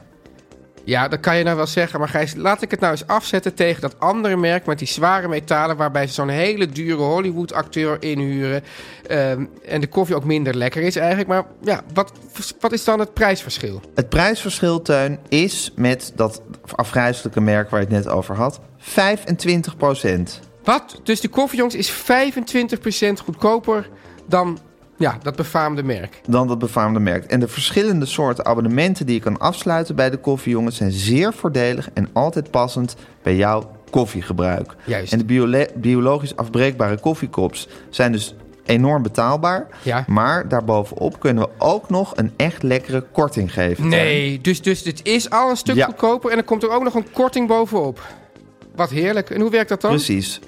Ja, dat kan je nou wel zeggen. Maar Gijs, laat ik het nou eens afzetten tegen dat andere merk met die zware metalen... waarbij ze zo'n hele dure Hollywood-acteur inhuren... ehm, en de koffie ook minder lekker is eigenlijk. Maar ja, wat, wat is dan het prijsverschil? Het prijsverschil, Teun, is met dat afgrijzelijke merk waar je het net over had, 25% Wat? Dus de koffiejongs is 25% goedkoper dan ja, dat befaamde merk. dan dat befaamde merk. En de verschillende soorten abonnementen die je kan afsluiten bij de koffiejongens zijn zeer voordelig en altijd passend bij jouw koffiegebruik. Juist. En de biole- biologisch afbreekbare koffiekops zijn dus enorm betaalbaar. Ja. Maar daarbovenop kunnen we ook nog een echt lekkere korting geven. Nee, dus, dus het is al een stuk Ja. goedkoper... en dan komt er ook nog een korting bovenop. Wat heerlijk. En hoe werkt dat dan? Precies.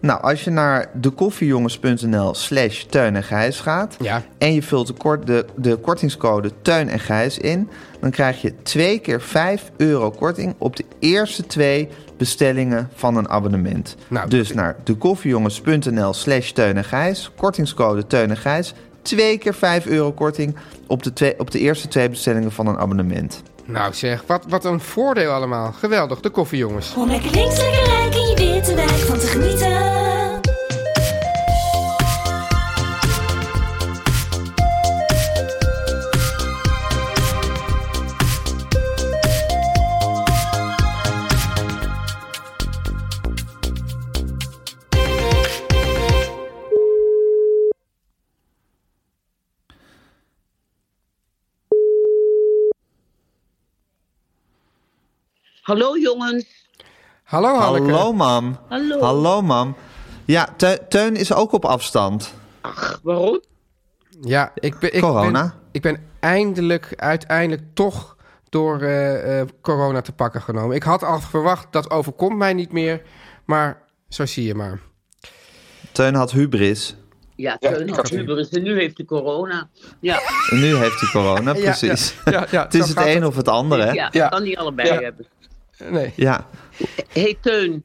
Nou, als je naar dekoffiejongens.nl slash Teun en Gijs gaat... Ja. en je vult de, kort, de, de kortingscode Teun en Gijs in... dan krijg je twee keer 5 euro korting op de eerste twee bestellingen van een abonnement. Nou, dus naar dekoffiejongens.nl slash Teun en Gijs... kortingscode Teun en Gijs... twee keer 5 euro korting op de, twee, op de eerste twee bestellingen van een abonnement. Nou zeg, wat, wat een voordeel allemaal. Geweldig, de koffiejongens. Om lekker links, lekker rijk in je witte wijk van te genieten. Hallo jongens. Hallo Hanneke. Hallo, mam. Hallo. Hallo, mam. Ja, Te- Teun is ook op afstand. Ach, waarom? Ja, ik ben, ik Corona. Ben, ik ben eindelijk, uiteindelijk toch door eh, eh, corona te pakken genomen. Ik had al verwacht, dat overkomt mij niet meer. Maar zo zie je maar. Teun had hubris. Ja, Teun had hubris en nu heeft hij corona. Ja, En nu heeft hij corona, precies. Ja, ja, ja, het is het een of het andere, hè? ja, Ja. kan niet allebei Ja. hebben. Nee. Ja. hey, Teun,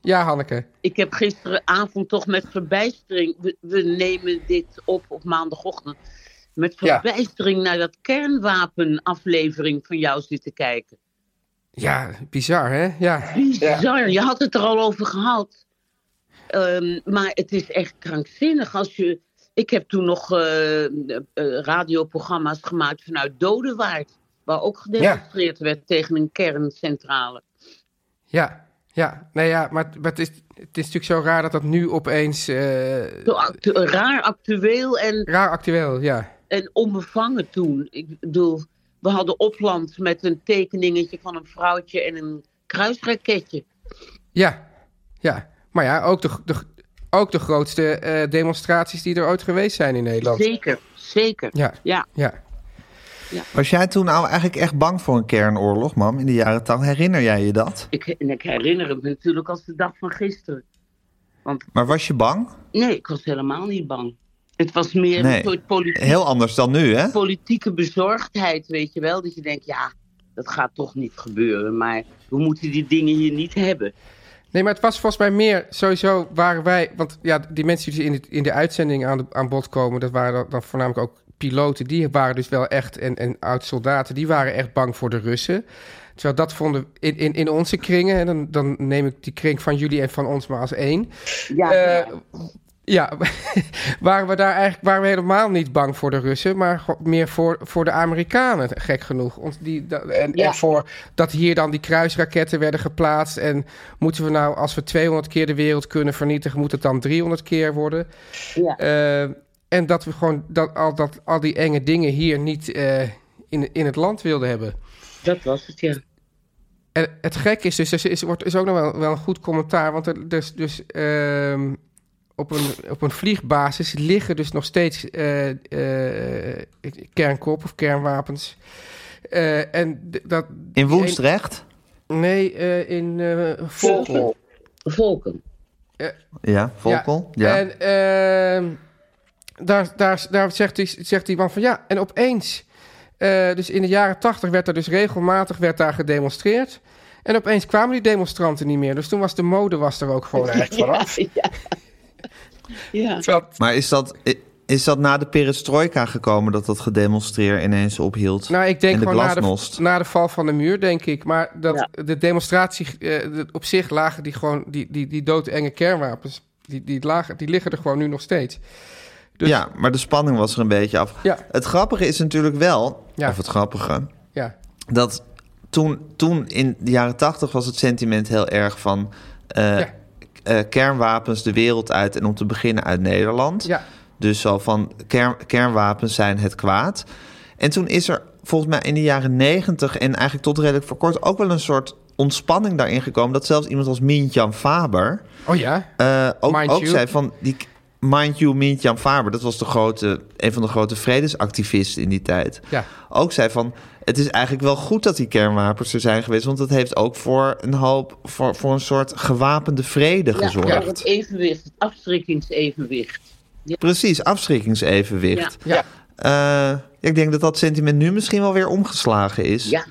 Ja, Hanneke. ik heb gisteravond toch met verbijstering... We, we nemen dit op op maandagochtend. Met Ja. verbijstering naar dat kernwapenaflevering van jou zitten kijken. Ja, bizar hè? Ja. Bizar, je had het er al over gehad. Ehm, maar het is echt krankzinnig als je... Ik heb toen nog eh, eh, radioprogramma's gemaakt vanuit Dodewaard. Waar ook gedemonstreerd werd tegen een kerncentrale. Ja, ja. Nee, ja, maar, maar het, is, het is natuurlijk zo raar dat dat nu opeens... eh, actu- raar actueel en, raar actueel, ja. en onbevangen toen. Ik bedoel, we hadden opland met een tekeningetje van een vrouwtje en een kruisraketje. Ja, ja. Maar ja, ook de, de, ook de grootste eh, demonstraties die er ooit geweest zijn in Nederland. Zeker, zeker. Ja, Ja, ja. Was jij toen nou eigenlijk echt bang voor een kernoorlog, mam, in de jaren 80? Herinner jij je dat? ik, en ik herinner het me natuurlijk als de dag van gisteren. Maar was je bang? Nee, ik was helemaal niet bang. Het was meer Nee. een soort politiek, Heel anders dan nu, hè? politieke bezorgdheid, weet je wel. Dat je denkt, ja, dat gaat toch niet gebeuren. Maar we moeten die dingen hier niet hebben. Nee, maar het was volgens mij meer sowieso waren wij... Want ja, die mensen die in de, in de uitzending aan, de, aan bod komen... dat waren dan, dan voornamelijk ook piloten. Die waren dus wel echt... En, en oud-soldaten, die waren echt bang voor de Russen. Terwijl dat vonden in, in, in onze kringen... en dan, dan neem ik die kring van jullie en van ons maar als één... Ja, Eh, ja, waren we daar eigenlijk waren we helemaal niet bang voor de Russen, maar meer voor, voor de Amerikanen, gek genoeg. Ons, die, dat- en, Ja. en voor dat hier dan die kruisraketten werden geplaatst. En moeten we nou, als we 200 keer de wereld kunnen vernietigen, moet het dan 300 keer worden? ja. Eh, en dat we gewoon dat, al, dat, al die enge dingen hier niet eh, in, in het land wilden hebben. dat was het, ja. En het gek is dus, er is, wordt, is ook nog wel, wel een goed commentaar, want er dus, dus ehm, op, een, op een vliegbasis liggen dus nog steeds eh, eh, kernkop of kernwapens. Eh, en dat... In Woensdrecht? Nee, eh, in eh Volkel. Volken. Ja, Volkel. Ja. En ehm, daar, daar, daar zegt, die, zegt die man van ja, en opeens, eh, dus in de jaren tachtig werd er dus regelmatig werd daar gedemonstreerd. En opeens kwamen die demonstranten niet meer. Dus toen was de mode was er ook gewoon echt vanaf. Ja, ja. Maar is dat, is dat na de perestroika gekomen dat dat gedemonstreer ineens ophield? Nou, ik denk en de gewoon na de, na de val van de muur, denk ik. Maar dat Ja. de demonstratie, eh, op zich lagen die gewoon, die, die, die doodenge kernwapens, die, die, lagen, die liggen er gewoon nu nog steeds. Dus, Ja, maar de spanning was er een beetje af. Ja. Het grappige is natuurlijk wel, Ja. of het grappige, ja, dat toen, toen in de jaren tachtig was het sentiment heel erg van eh, Ja. eh, kernwapens de wereld uit en om te beginnen uit Nederland. ja, Dus zo van kern, kernwapens zijn het kwaad. En toen is er volgens mij in de jaren negentig en eigenlijk tot redelijk voor kort ook wel een soort ontspanning daarin gekomen. Dat zelfs iemand als Mintjan Faber oh ja, eh, ook, ook zei van die Mind you, Mintjan Faber, dat was de grote, een van de grote vredesactivisten in die tijd. ja. Ook zei van het is eigenlijk wel goed dat die kernwapens er zijn geweest, want het heeft ook voor een hoop voor, voor een soort gewapende vrede Ja, gezorgd. ja, het evenwicht, het afschrikkingsevenwicht. Precies, afschrikkingsevenwicht. Ja. Eh, ik denk dat dat sentiment nu misschien wel weer omgeslagen is. Ja,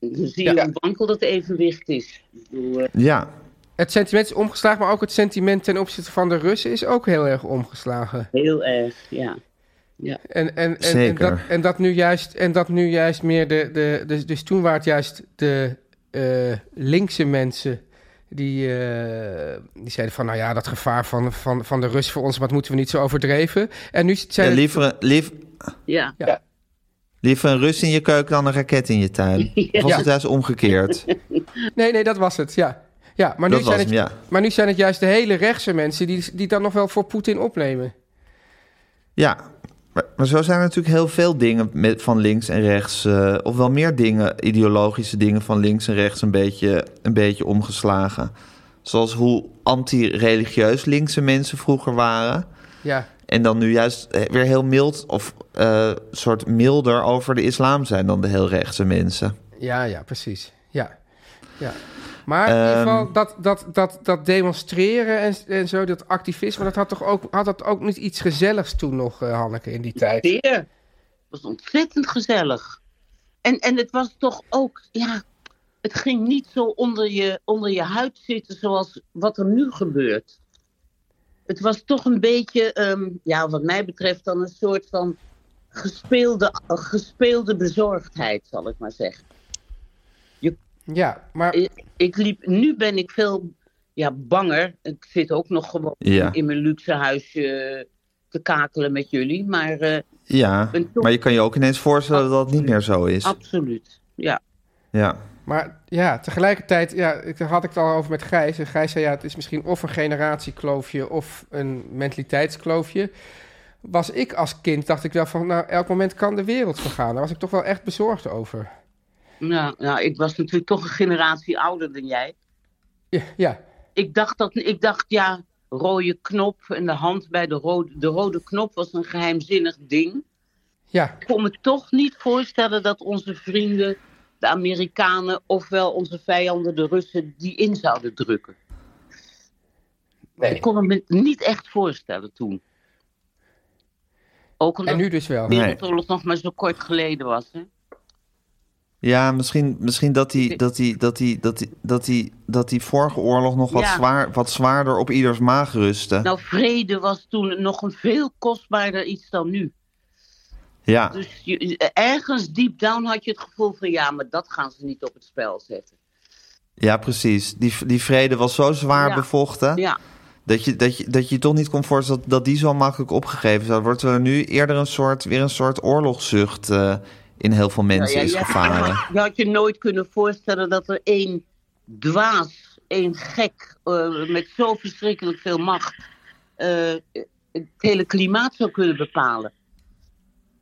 dan zie je Ja. hoe wankel dat evenwicht is. Ik bedoel, eh, Ja. Het sentiment is omgeslagen, maar ook het sentiment ten opzichte van de Russen is ook heel erg omgeslagen. heel erg, ja. En, en, en, en, Zeker. dat, en, dat, nu juist, en dat nu juist meer de. de, dus toen waren het juist de eh, linkse mensen. Die, eh, die zeiden van, nou ja, dat gevaar van, van, van de Rus voor ons, wat moeten we niet zo overdreven. En nu zijn Ja, het- liever, lief, Ja, liever een rus in je keuken dan een raket in je tuin. Of was Ja. het juist omgekeerd? Nee, nee, dat was het, ja. Ja, maar nu, Dat zijn het, hem, ja. maar nu zijn het juist de hele rechtse mensen die, die dan nog wel voor Poetin opnemen. Ja, Maar, maar zo zijn er natuurlijk heel veel dingen met, van links en rechts... eh, of wel meer dingen, ideologische dingen van links en rechts... een beetje, een beetje omgeslagen. Zoals hoe anti-religieus linkse mensen vroeger waren... Ja, En dan nu juist eh, weer heel mild of eh soort milder over de islam zijn dan de heel rechtse mensen. ja, ja, precies. Ja, ja. Maar in ieder Ehm. geval, dat, dat, dat, dat demonstreren en, en zo, dat activisme... dat had toch ook, had dat ook niet iets gezelligs toen nog, eh, Hanneke, in die tijd? Zeer. Het was ontzettend gezellig. En, en het was toch ook, ja, het ging niet zo onder je, onder je huid zitten zoals wat er nu gebeurt. Het was toch een beetje, ehm, ja, wat mij betreft, dan een soort van gespeelde, gespeelde bezorgdheid, zal ik maar zeggen. Ja, maar... Ik, ik liep, nu ben ik veel ja, banger. Ik zit ook nog gewoon Ja. in mijn luxe huisje te kakelen met jullie, maar eh, Ja, toch- maar je kan je ook ineens voorstellen dat het niet meer zo is. absoluut, ja. Ja, Maar ja, tegelijkertijd ja, ik, daar had ik het al over met Gijs. En Gijs zei ja, het is misschien of een generatiekloofje of een mentaliteitskloofje. Was ik als kind, dacht ik wel van, nou, elk moment kan de wereld vergaan. Daar was ik toch wel echt bezorgd over. Nou, nou, ik was natuurlijk toch een generatie ouder dan jij. Ja, ja, Ik dacht, dat, ik dacht ja, rode knop en de hand bij de rode, de rode knop was een geheimzinnig ding. ja, Ik kon me toch niet voorstellen dat onze vrienden, de Amerikanen, ofwel onze vijanden, de Russen, die in zouden drukken. Ik kon het me niet echt voorstellen toen. Ook omdat en nu dus wel. de Nee. Wereldoorlog nog maar zo kort geleden was. Hè? Ja misschien, misschien dat, die, dat, die, dat, die, dat, die, dat, die, dat die vorige oorlog nog wat, Ja. zwaar, wat zwaarder op ieders maag rustte. Nou, vrede was toen nog een veel kostbaarder iets dan nu. ja, Dus je, ergens deep down had je het gevoel van ja, maar dat gaan ze niet op het spel zetten. ja, precies. Die, die vrede was zo zwaar Ja. bevochten... Ja, Dat je, dat, je, dat je toch niet kon voorstellen dat, dat die zo makkelijk opgegeven zou worden. Wordt er nu eerder een soort, weer een soort oorlogszucht eh, in heel veel mensen ja, is gevaren. je had je nooit kunnen voorstellen dat er één dwaas, één gek eh, met zo verschrikkelijk veel macht eh, het hele klimaat zou kunnen bepalen.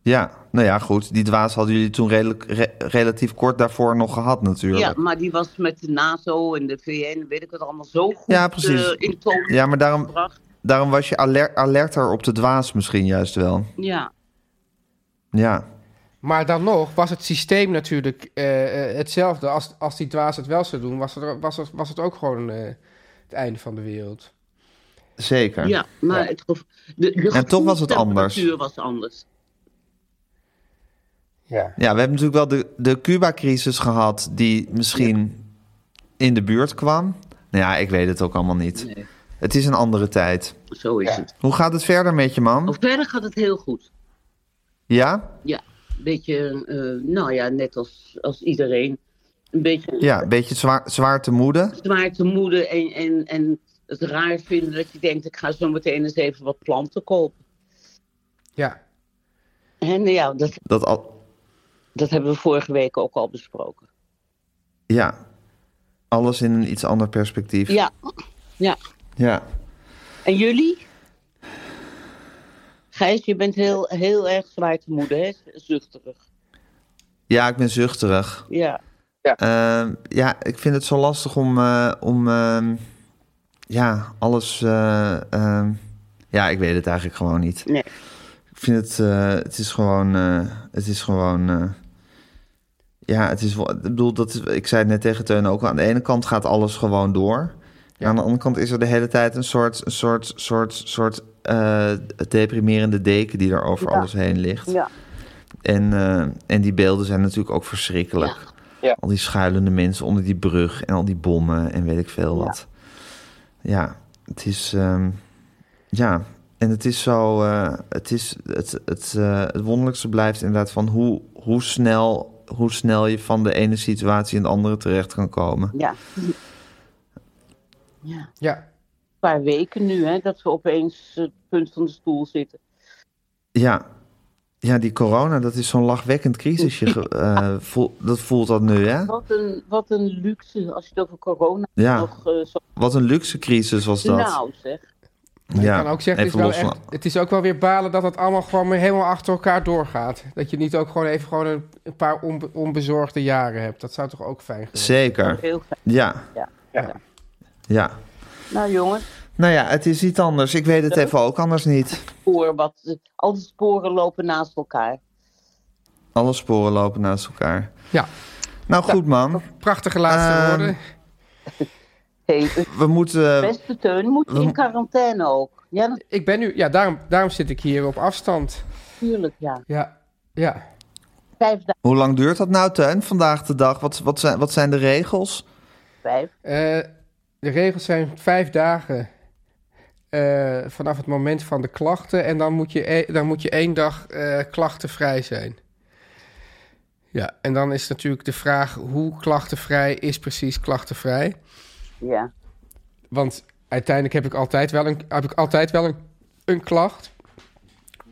Ja, nou ja, goed. Die dwaas hadden jullie toen redelijk, re- relatief kort daarvoor nog gehad natuurlijk. Ja, maar die was met de NATO en de VN, weet ik het allemaal, zo goed Ja, precies. eh, in toon Ja, maar daarom, gebracht. daarom was je aler- alerter op de dwaas misschien juist wel. Ja. Ja, Maar dan nog was het systeem natuurlijk eh, eh, hetzelfde. Als, als die dwaas het wel zou doen, was het, was het, was het ook gewoon eh, het einde van de wereld. zeker. Ja, maar Ja. Het de, de En toch was het anders. gevoelstemperatuur was anders. Ja. Ja, we hebben natuurlijk wel de, de Cuba-crisis gehad die misschien in de buurt kwam. Nou ja, ik weet het ook allemaal niet. Nee, Het is een andere tijd. zo is het. Hoe gaat het verder met je, man? Of verder gaat het heel goed. Ja? Ja, beetje, eh, nou ja, net als, als iedereen. Een beetje Ja, een beetje zwaar, zwaar te moeden. zwaar te moeden en, en, en het raar vinden dat je denkt, ik ga zo meteen eens even wat planten kopen. Ja. En ja, dat, Dat al, dat hebben we vorige week ook al besproken. ja, alles in een iets ander perspectief. Ja, ja. Ja. En jullie? Gijs, je bent heel, heel erg zwaar te moeden, hè? Zuchterig. Ja, ik ben zuchterig. Ja. Ehm, ja, ik vind het zo lastig om, eh, om ehm, ja, alles... eh, ehm, ja, ik weet het eigenlijk gewoon niet. Nee. Ik vind het, eh, het is gewoon, eh, het is gewoon, eh, ja, het is wel, ik bedoel, dat is, ik zei het net tegen Teun ook, aan de ene kant gaat alles gewoon door. En aan de andere kant is er de hele tijd een soort, een soort, soort, soort eh, deprimerende deken die er over Ja. alles heen ligt. Ja. En, eh, en die beelden zijn natuurlijk ook verschrikkelijk. Ja. Al die schuilende mensen onder die brug en al die bommen en weet ik veel wat. Ja, het is, ehm, ja, en het is zo, eh, het is, het, het, eh, het wonderlijkste blijft inderdaad van hoe, hoe snel, hoe snel je van de ene situatie in de andere terecht kan komen. Ja. Ja. Ja. Paar weken nu, hè, dat we opeens het punt van de stoel zitten. Ja, ja die corona, dat is zo'n lachwekkend crisisje. ge- eh, voel, dat voelt dat nu, hè? Wat een, wat een luxe als je het over corona Ja, nog eh, zo... wat een luxe crisis was dat. Nou zeg. Maar Ja, ik kan ook zeggen, het is, even wel echt, het is ook wel weer balen dat het allemaal gewoon weer helemaal achter elkaar doorgaat. Dat je niet ook gewoon even gewoon een, een paar onbe- onbezorgde jaren hebt. Dat zou toch ook fijn zijn? Zeker. Heel fijn. Ja. Ja. Ja. Ja. Nou jongens, Nou ja, het is iets anders. Ik weet het even ook anders niet. spoor wat, al die sporen lopen naast elkaar. Alle sporen lopen naast elkaar. Ja, Nou goed man, prachtige laatste Ehm, woorden. Hey, we moeten... beste Teun, moet je in quarantaine ook? Ja, Ik ben nu, ja, daarom, daarom zit ik hier op afstand. natuurlijk, ja. Ja, ja. Vijf dagen, Hoe lang duurt dat nou, Teun, vandaag de dag? Wat, wat, zijn, wat zijn de regels? vijf. Eh, de regels zijn vijf dagen eh, vanaf het moment van de klachten. En dan moet je, e- dan moet je één dag eh, klachtenvrij zijn. Ja, en dan is natuurlijk de vraag hoe klachtenvrij is precies klachtenvrij. Ja. Want uiteindelijk heb ik altijd wel een, heb ik altijd wel een, een klacht.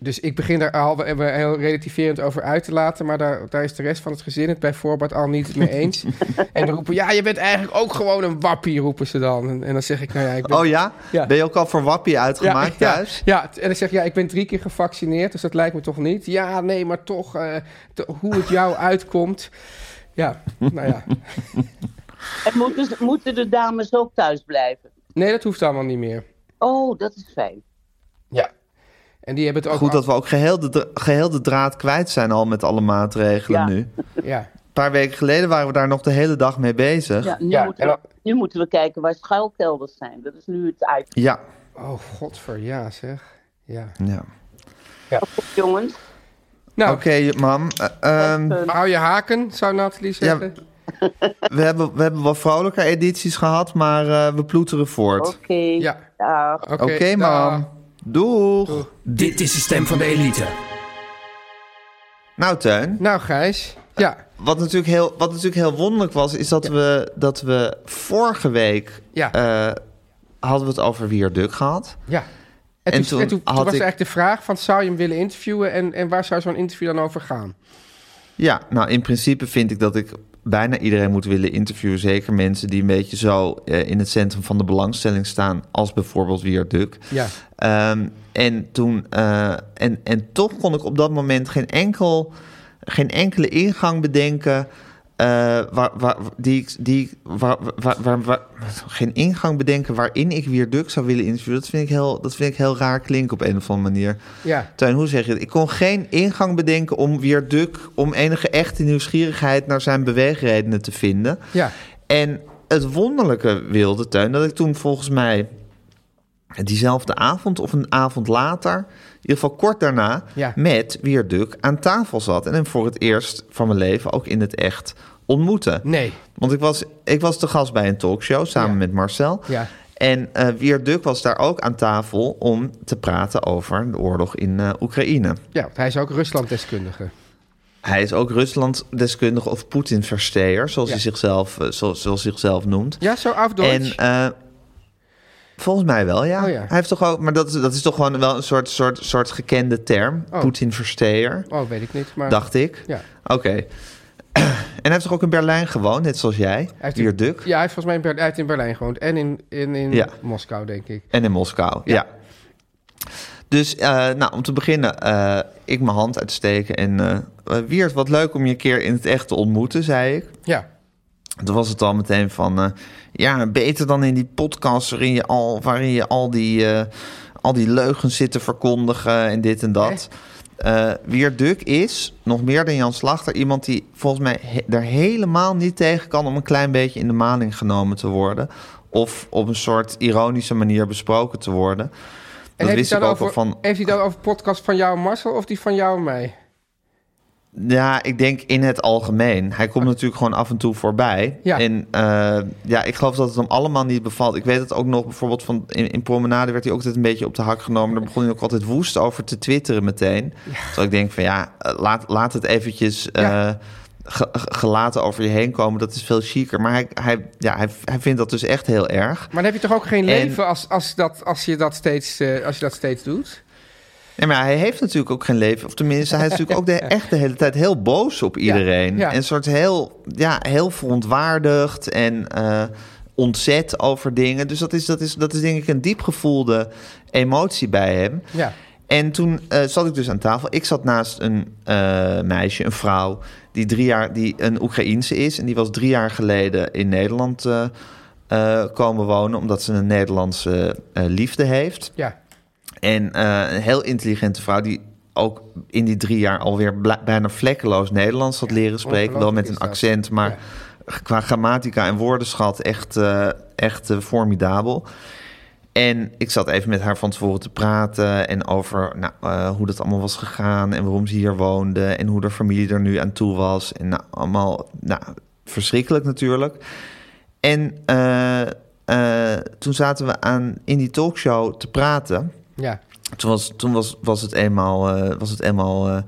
Dus ik begin daar al heel relativerend over uit te laten. Maar daar, daar is de rest van het gezin het bij voorbaat al niet mee eens. en dan roepen, ja, je bent eigenlijk ook gewoon een wappie, roepen ze dan. En, en dan zeg ik, nou ja, ik ben... Oh ja? Ja. Ben je ook al voor Wappie uitgemaakt ja, thuis? Ja, ja, en dan zeg ik, ja, ik ben drie keer gevaccineerd, dus dat lijkt me toch niet. Ja, nee, maar toch, eh, hoe het jou uitkomt. Ja, nou ja. En moeten, moeten de dames ook thuis blijven? Nee, dat hoeft allemaal niet meer. Oh, dat is fijn. Ja. En die hebben het ook... Goed dat we ook geheel de, geheel de draad kwijt zijn al met alle maatregelen Ja. nu. Een Ja, paar weken geleden waren we daar nog de hele dag mee bezig. Ja, nu, Ja, moeten en we, nu moeten we kijken waar schuilkelders zijn. Dat is nu het uit. Ja. oh godver, ja zeg. Ja. ja. Jongens, Nou, Oké, mam. eh, ehm, hou je haken, zou Nathalie zeggen. we, hebben, we hebben wat vrolijker edities gehad, maar eh, we ploeteren voort. oké. Ja, Dag. oké. Mam. Doeg. Doeg. Dit is de stem van de elite. Nou, Teun. Nou, Gijs. Ja, Wat natuurlijk, heel, wat natuurlijk heel wonderlijk was, is dat, we, dat we vorige week ja, eh, hadden we het over Wierduk gehad. ja. En, en toen, toen en toen, toen had was ik- eigenlijk de vraag van, zou je hem willen interviewen en, en waar zou zo'n interview dan over gaan? Ja, nou in principe vind ik dat ik bijna iedereen moet willen interviewen. Zeker mensen die een beetje zo eh, in het centrum van de belangstelling staan, als bijvoorbeeld Wierduk. Ja, Ehm, en, toen, eh, en, en toch kon ik op dat moment geen, enkel, geen enkele ingang bedenken. Eh, waar, waar, die, die, waar, waar, waar, waar- geen ingang bedenken waarin ik weer Duk zou willen interviewen. Dat vind ik heel, dat vind ik heel raar klinken op een of andere manier. ja, Tuin, hoe zeg je het? Ik kon geen ingang bedenken om weer Duk, om enige echte nieuwsgierigheid naar zijn beweegredenen te vinden. ja. En het wonderlijke wilde, Teun, dat ik toen volgens mij diezelfde avond of een avond later, in ieder geval kort daarna, Ja. met Wierduk aan tafel zat. En hem voor het eerst van mijn leven ook in het echt ontmoette. Nee, Want ik was, ik was te gast bij een talkshow samen Ja. met Marcel. ja. En eh Wierduk was daar ook aan tafel om te praten over de oorlog in eh, Oekraïne. Ja, want hij is ook Rusland-deskundige. Hij is ook Rusland-deskundige of Poetin-versteer, zoals, Ja. hij zichzelf, eh, zoals, zichzelf noemt. Ja, zo af En volgens mij wel, ja. Oh, ja. Hij heeft toch ook, maar dat, is- dat is toch gewoon wel een soort, soort, soort gekende term. Oh. Poetin-versteer, Oh, weet ik niet, maar... dacht ik. Ja. Oké. en hij heeft toch ook in Berlijn gewoond, net zoals jij, hier Duk. Ja, hij heeft volgens mij in, Ber- hij heeft in Berlijn gewoond. En in, in, in Ja. Moskou, denk ik. En in Moskou, ja. Dus, eh, nou, om te beginnen, eh, ik mijn hand uitsteken. En Wiert, wat leuk om je een keer in het echt te ontmoeten, zei ik. Ja, Toen was het al meteen van, eh, ja, beter dan in die podcast waarin je al, waarin je al die, eh, al die leugens zit te verkondigen en dit en dat. Eh Wierduk is, nog meer dan Jan Slachter, iemand die volgens mij he- er helemaal niet tegen kan om een klein beetje in de maling genomen te worden. Of op een soort ironische manier besproken te worden. En Dat heeft wist hij ik ook over, van. Heeft hij dan over podcast van jou en Marcel of die van jou en mij? Ja, ik denk in het algemeen. Hij komt natuurlijk gewoon af en toe voorbij. Ja. En eh, ja, ik geloof dat het hem allemaal niet bevalt. Ik weet het ook nog bijvoorbeeld van in, in Promenade werd hij ook altijd een beetje op de hak genomen. Daar begon hij ook altijd woest over te twitteren meteen. Terwijl ik denk van ja, eh, laat, laat het eventjes eh, Ja. ge- ge- gelaten over je heen komen. Dat is veel chiquer. Maar hij, hij, ja, hij, hij vindt dat dus echt heel erg. Maar dan heb je toch ook geen En- leven als, als, dat, als, je dat steeds, eh, als je dat steeds doet? Ja, maar hij heeft natuurlijk ook geen leven. Of tenminste, hij is natuurlijk ook de, echt de hele tijd heel boos op iedereen. ja. En een soort heel, ja, heel verontwaardigd. En eh, ontzet over dingen. Dus dat is, dat is, dat is denk ik een diep gevoelde emotie bij hem. Ja. En toen eh, zat ik dus aan tafel. Ik zat naast een eh, meisje, een vrouw, die drie jaar, die een Oekraïense is. En die was drie jaar geleden in Nederland komen wonen, omdat ze een Nederlandse liefde heeft. Ja. En eh, een heel intelligente vrouw die ook in die drie jaar alweer bijna vlekkeloos Nederlands had leren spreken. Wel met een accent, maar qua grammatica en woordenschat echt, eh, echt eh, formidabel. En ik zat even met haar van tevoren te praten en over nou, hoe dat allemaal was gegaan en waarom ze hier woonde en hoe de familie er nu aan toe was. En nou, allemaal nou, verschrikkelijk natuurlijk. En toen zaten we aan, in die talkshow te praten. Ja. Toen was, toen was, was het eenmaal, eh, was het eenmaal eh,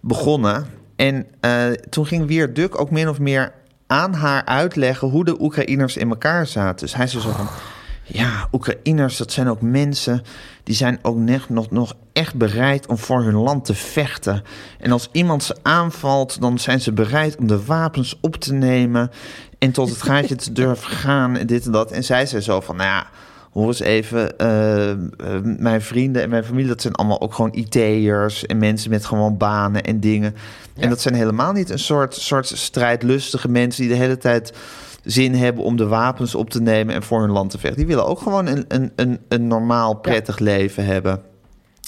begonnen. En eh, toen ging Weer Duk ook min of meer aan haar uitleggen hoe de Oekraïners in elkaar zaten. Dus hij zei zo van, ja, Oekraïners, dat zijn ook mensen... die zijn ook net, nog, nog echt bereid om voor hun land te vechten. En als iemand ze aanvalt, dan zijn ze bereid om de wapens op te nemen... en tot het gaatje te durven gaan en dit en dat. En zij zei zo van, nou ja hoor eens even, eh, eh, mijn vrienden en mijn familie, dat zijn allemaal ook gewoon IT'ers en mensen met gewoon banen en dingen. En dat zijn helemaal niet een soort, soort strijdlustige mensen die de hele tijd zin hebben om de wapens op te nemen en voor hun land te vechten. Die willen ook gewoon een, een, een, een normaal, prettig leven hebben.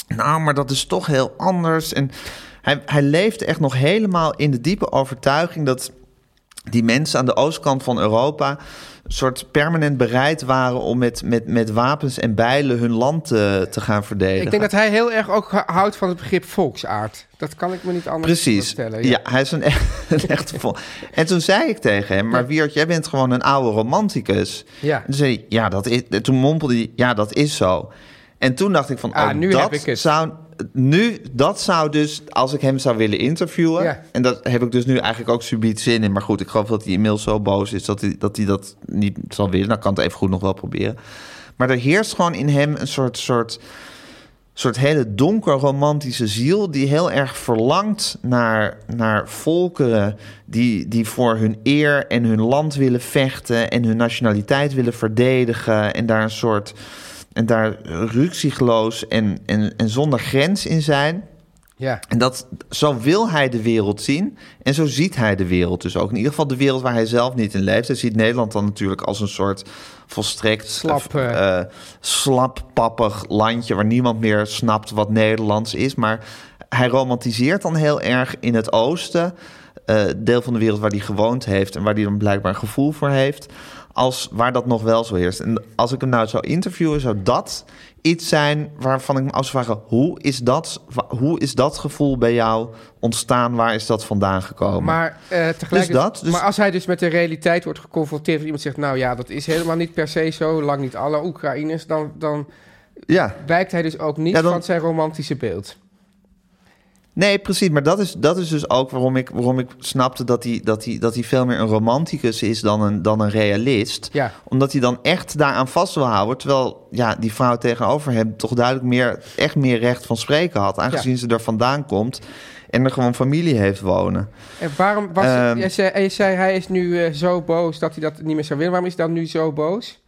Nou, maar dat is toch heel anders. En hij, hij leeft echt nog helemaal in de diepe overtuiging dat die mensen aan de oostkant van Europa soort permanent bereid waren om met, met, met wapens en bijlen hun land te, te gaan verdedigen. Ik denk dat hij heel erg ook houdt van het begrip volksaard. Dat kan ik me niet anders Precies. voorstellen. Ja. hij is een, echt- een echte vol. En toen zei ik tegen hem, maar Wiert, jij bent gewoon een oude romanticus. Ja. En zei hij, ja, dat is, toen mompelde hij, ja, dat is zo. En toen dacht ik van, Ah, oh, nu dat heb ik het. zou... Nu, dat zou dus, als ik hem zou willen interviewen... Ja. en dat heb ik dus nu eigenlijk ook subiet zin in... maar goed, ik geloof dat hij inmiddels zo boos is... dat hij dat, hij dat niet zal willen. Nou, kan het even goed nog wel proberen. Maar er heerst gewoon in hem een soort... soort soort hele donker romantische ziel die heel erg verlangt naar, naar volkeren die, die voor hun eer en hun land willen vechten en hun nationaliteit willen verdedigen en daar een soort en daar ruksigloos en, en, en zonder grens in zijn. Ja. En dat, zo wil hij de wereld zien. En zo ziet hij de wereld dus ook. In ieder geval de wereld waar hij zelf niet in leeft. Hij ziet Nederland dan natuurlijk als een soort volstrekt Slap, eh, eh, slappappig landje... waar niemand meer snapt wat Nederlands is. Maar hij romantiseert dan heel erg in het oosten... eh, deel van de wereld waar hij gewoond heeft... en waar hij dan blijkbaar een gevoel voor heeft... als waar dat nog wel zo heerst. En als ik hem nou zou interviewen, zou dat iets zijn waarvan ik me af zou vragen... hoe is dat, hoe is dat gevoel bij jou ontstaan? Waar is dat vandaan gekomen? Maar, eh tegelijk, Dus dat, dus- maar als hij dus met de realiteit wordt geconfronteerd... iemand zegt, nou ja, dat is helemaal niet per se zo... lang niet alle Oekraïners... dan, dan ja, wijkt hij dus ook niet Ja, dan- van zijn romantische beeld. Nee, precies. Maar dat is, dat is dus ook waarom ik, waarom ik snapte dat hij, dat, hij, dat hij veel meer een romanticus is dan een, dan een realist. Ja. Omdat hij dan echt daaraan vast wil houden. Terwijl ja, die vrouw tegenover hem toch duidelijk meer, echt meer recht van spreken had. Aangezien ze er vandaan komt en er gewoon familie heeft wonen. En waarom was je, zei, je zei hij is nu eh, zo boos dat hij dat niet meer zou willen. Waarom is hij dan nu zo boos?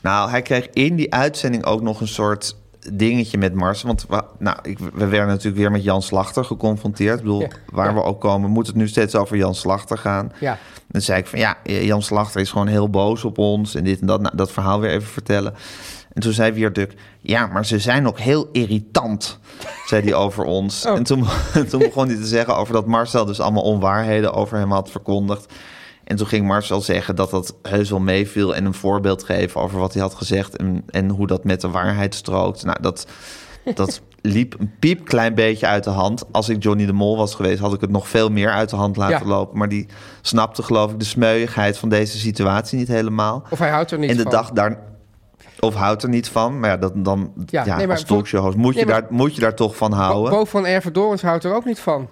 Nou, hij kreeg in die uitzending ook nog een soort dingetje met Mars. Want we, nou, ik, we werden natuurlijk weer met Jan Slachter geconfronteerd. Ik bedoel, Ja. waar Ja. we ook komen, moet het nu steeds over Jan Slachter gaan. Ja. Dan zei ik van ja, Jan Slachter is gewoon heel boos op ons en dit en dat. Nou, dat verhaal weer even vertellen. En toen zei weer Duk, ja, maar ze zijn ook heel irritant, zei hij over ons. Oh. En toen, toen begon hij te zeggen over dat Marcel dus allemaal onwaarheden over hem had verkondigd. En toen ging Marcel zeggen dat dat heus wel meeviel en een voorbeeld geven over wat hij had gezegd en, en hoe dat met de waarheid strookt. Nou, dat, dat liep een piepklein beetje uit de hand. Als ik Johnny de Mol was geweest, had ik het nog veel meer uit de hand laten Ja. lopen. Maar die snapte geloof ik de smeuigheid van deze situatie niet helemaal. Of hij houdt er niet en de van. dag daar... Of houdt er niet van. Maar ja, dat, dan, Ja, ja, nee, maar als talkshow-host moet, nee, je maar- daar, moet je daar toch van houden. Bo van Ervedorens houdt er ook niet van.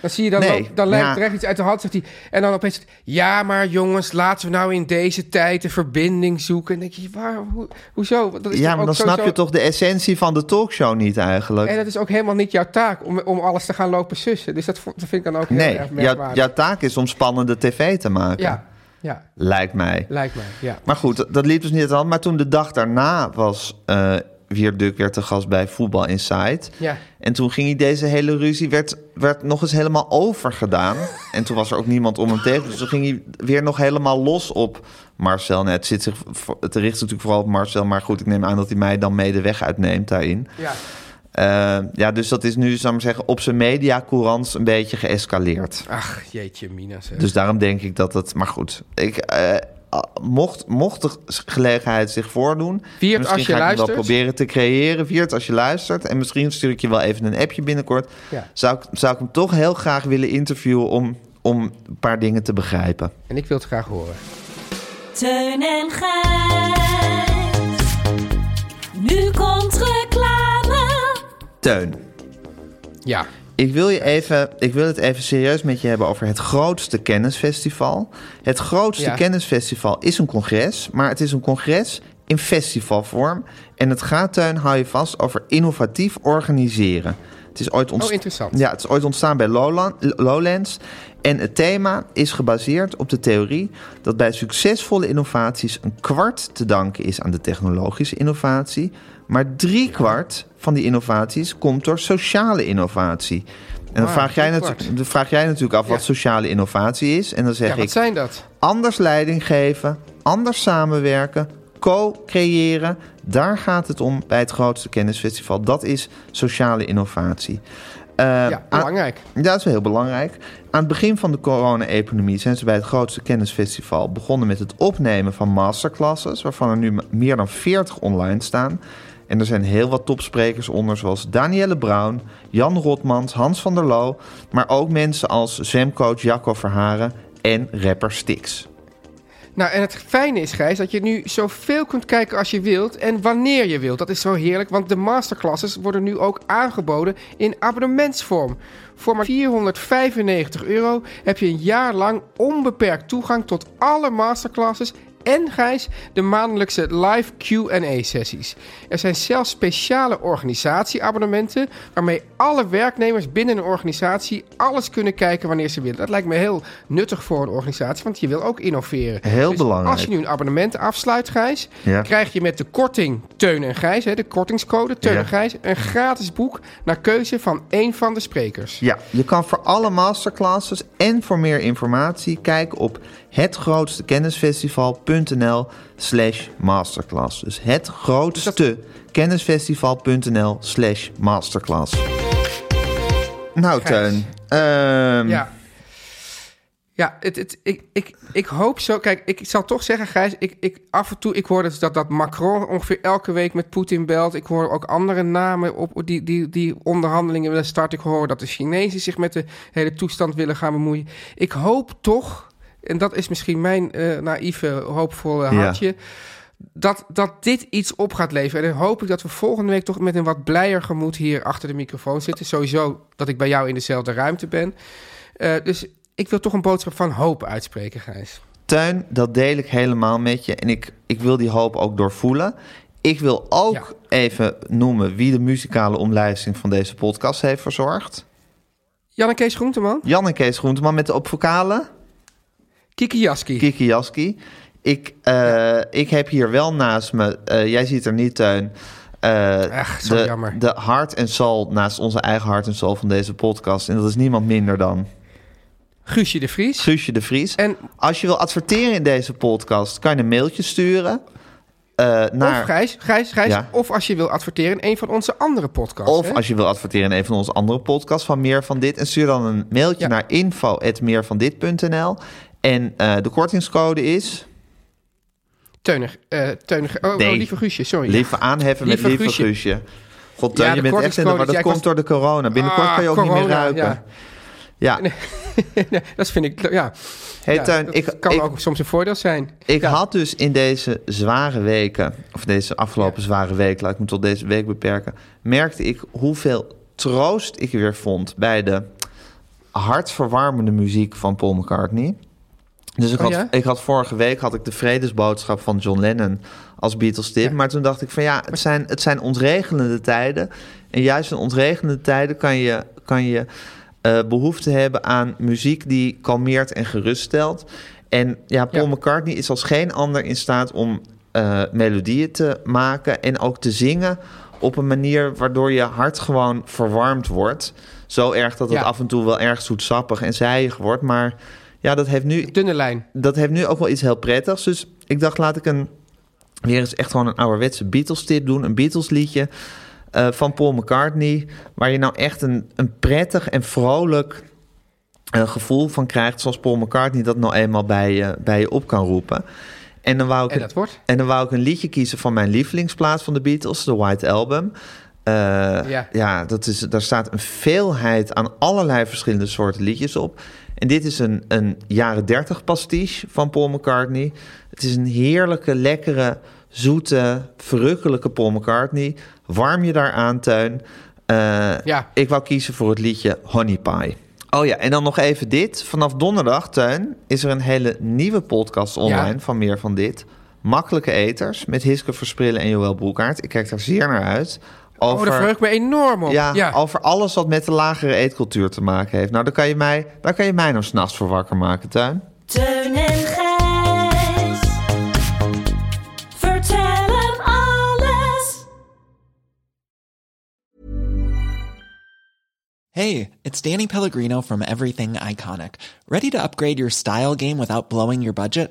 Dan zie je dan, Nee, dan lijkt ja. er echt iets uit de hand, zegt hij. En dan opeens, ja, maar jongens, laten we nou in deze tijd de verbinding zoeken. En dan denk je, waar, hoe, hoezo? Dat is ja, maar dan snap zo- je toch de essentie van de talkshow niet eigenlijk. En dat is ook helemaal niet jouw taak om, om alles te gaan lopen sussen. Dus dat, dat vind ik dan ook heel nee, erg merkwaardig. jouw taak is om spannende tv te maken. Ja, Ja, lijkt mij. lijkt mij. Ja. Maar goed, dat- liep dus niet aan. Maar toen de dag daarna was eh Wierduk weer te gast bij Voetbal Insight. Ja. En toen ging hij deze hele ruzie, werd, werd nog eens helemaal overgedaan. en toen was er ook niemand om hem tegen. Dus toen ging hij weer nog helemaal los op Marcel. Nee, het, zit zich, het richt natuurlijk vooral op Marcel. Maar goed, ik neem aan dat hij mij dan mee de weg uitneemt daarin. ja. Eh, ja, dus dat is nu, zou ik maar zeggen, op zijn mediacourants een beetje geëscaleerd. Ach, jeetje, Mina. Zeg. Dus daarom denk ik dat het... Maar goed, ik, eh, mocht, mocht de gelegenheid zich voordoen... Misschien als je ga ik het wel luistert. proberen te creëren. Viert, als je luistert. En misschien stuur ik je wel even een appje binnenkort. Ja. Zou, ik, zou ik hem toch heel graag willen interviewen... om, om een paar dingen te begrijpen. En ik wil het graag horen. Teun en Gijs. Nu komt reclame. Teun, Ja. Ik wil, je even, ik wil het even serieus met je hebben... over het grootste kennisfestival. Het grootste Ja. kennisfestival is een congres... maar het is een congres in festivalvorm. En het gaat, Teun, hou je vast, over innovatief organiseren. Het is ooit Oh, ontstaan. interessant. Ja, het is ooit ontstaan bij Lowland- Lowlands. En het thema is gebaseerd op de theorie dat bij succesvolle innovaties een kwart te danken is aan de technologische innovatie. Maar drie kwart van die innovaties komt door sociale innovatie. En dan Ah, vraag, jij dan vraag jij natuurlijk af wat sociale innovatie is. En dan zeg Ja, wat ik zijn dat? anders leiding geven, anders samenwerken, co-creëren. Daar gaat het om bij het grootste kennisfestival. Dat is sociale innovatie. Eh, Ja, aan- belangrijk. ja, dat is wel heel belangrijk. Aan het begin van de corona-epidemie zijn ze bij het grootste kennisfestival begonnen met het opnemen van masterclasses, waarvan er nu meer dan 40 online staan. En er zijn heel wat topsprekers onder, zoals Danielle Brown, Jan Rotmans, Hans van der Loo, maar ook mensen als zwemcoach Jacco Verharen en rapper Stix. Nou, en het fijne is, Gijs, dat je nu zoveel kunt kijken als je wilt en wanneer je wilt. Dat is zo heerlijk, want de masterclasses worden nu ook aangeboden in abonnementsvorm. Voor maar 495 euro heb je een jaar lang onbeperkt toegang tot alle masterclasses en Gijs, de maandelijkse live Q&A-sessies. Er zijn zelfs speciale organisatieabonnementen... waarmee alle werknemers binnen een organisatie alles kunnen kijken wanneer ze willen. Dat lijkt me heel nuttig voor een organisatie, want je wil ook innoveren. Heel Dus belangrijk. Als je nu een abonnement afsluit, Gijs... Ja. krijg je met de korting Teun en Gijs, hè, de kortingscode Teun Ja. en Gijs... een gratis boek naar keuze van één van de sprekers. Ja, je kan voor alle masterclasses en voor meer informatie kijken op hetgrootstekennisfestival.nl slash masterclass. Dus het grootste kennisfestival.nl slash masterclass. Nou. Teun. ehm, Ja. Ja, het, het, ik, ik, ik hoop zo. Kijk, ik zal toch zeggen, Gijs. Ik, ik, af en toe, ik hoor dus dat, dat Macron ongeveer elke week met Poetin belt. Ik hoor ook andere namen op die, die, die onderhandelingen willen starten. Ik hoor dat de Chinezen zich met de hele toestand willen gaan bemoeien. Ik hoop toch, en dat is misschien mijn eh, naïeve, hoopvolle Ja. hartje. Dat, dat dit iets op gaat leveren. En dan hoop ik dat we volgende week toch met een wat blijer gemoed hier achter de microfoon zitten. Sowieso dat ik bij jou in dezelfde ruimte ben. Eh, dus ik wil toch een boodschap van hoop uitspreken, Gijs. Teun, dat deel ik helemaal met je. En ik, ik wil die hoop ook doorvoelen. Ik wil ook Ja. even noemen wie de muzikale omlijsting van deze podcast heeft verzorgd. Jan en Kees Groenteman, Jan en Kees Groenteman met de op Kiki Jaski. Kiki Jaski. Ik, eh, ik heb hier wel naast me, eh, jij ziet er niet, Teun, eh, Ach, zo de, jammer. de hart en soul naast onze eigen hart en soul van deze podcast. En dat is niemand minder dan Guusje de Vries. Guusje de Vries. En Als je wil adverteren in deze podcast, kan je een mailtje sturen. eh, naar, of Gijs, Gijs, Gijs. Ja. Of als je wil adverteren in een van onze andere podcasts. Of hè? als je wil adverteren in een van onze andere podcasts van Meer van Dit. En stuur dan een mailtje Ja. naar info.meervandit.nl. En eh, de kortingscode is... Teunig, teunig. Oh, Nee. oh, lieve Guusje, sorry. Lieve aanheffen Lieve met lieve Guusje. God, Ja, je bent echt in de war. Dat komt was- door de corona. Binnenkort Ah, kan je ook niet meer ruiken. ja. Ja. Nee, dat vind ik, ja. Hey, Ja, ik, kan ik, ook soms een voordeel zijn. ik Ja. had dus in deze zware weken... of deze afgelopen zware week, laat ik me tot deze week beperken... merkte ik hoeveel troost ik weer vond... bij de hartverwarmende muziek van Paul McCartney... Dus ik Oh, had, ja? ik had vorige week had ik de vredesboodschap van John Lennon als Beatles tip. Ja. Maar toen dacht ik van ja, het zijn, het zijn ontregelende tijden. En juist in ontregelende tijden kan je, kan je eh, behoefte hebben aan muziek die kalmeert en geruststelt. En ja, Paul Ja. McCartney is als geen ander in staat om eh, melodieën te maken en ook te zingen op een manier waardoor je hart gewoon verwarmd wordt. Zo erg dat het Ja. af en toe wel erg zoetsappig en zijig wordt. Maar ja, dat heeft nu Dunne lijn. dat heeft nu ook wel iets heel prettigs. Dus ik dacht, laat ik een, weer eens echt gewoon een ouderwetse Beatles-tip doen. Een Beatles-liedje eh, van Paul McCartney. Waar je nou echt een, een prettig en vrolijk eh, gevoel van krijgt. Zoals Paul McCartney dat nou eenmaal bij, je bij je op kan roepen. En dan, wou ik En dat wordt? en dan wou ik een liedje kiezen van mijn lievelingsplaat van de Beatles, de White Album. Eh, Ja. ja, dat is, daar staat een veelheid aan allerlei verschillende soorten liedjes op. En dit is een, een jaren 30 pastiche van Paul McCartney. Het is een heerlijke, lekkere, zoete, verrukkelijke Paul McCartney. Warm je daar aan, Teun. Eh, Ja. Ik wou kiezen voor het liedje Honey Pie. Oh ja, en dan nog even dit. Vanaf donderdag, Teun, is er een hele nieuwe podcast online Ja. van Meer van Dit. Makkelijke Eters met Hiske Versprillen en Joël Broekaert. Ik kijk daar zeer naar uit. Oh, daar verheug ik me enorm op. ja, Ja, over alles wat met de lagere eetcultuur te maken heeft. Nou, daar kan je mij, daar kan je mij nou s'nachts voor wakker maken, Tuin. Teun en Gijs. Vertel hem alles. Hey, it's Danny Pellegrino from Everything Iconic. Ready to upgrade your style game without blowing your budget?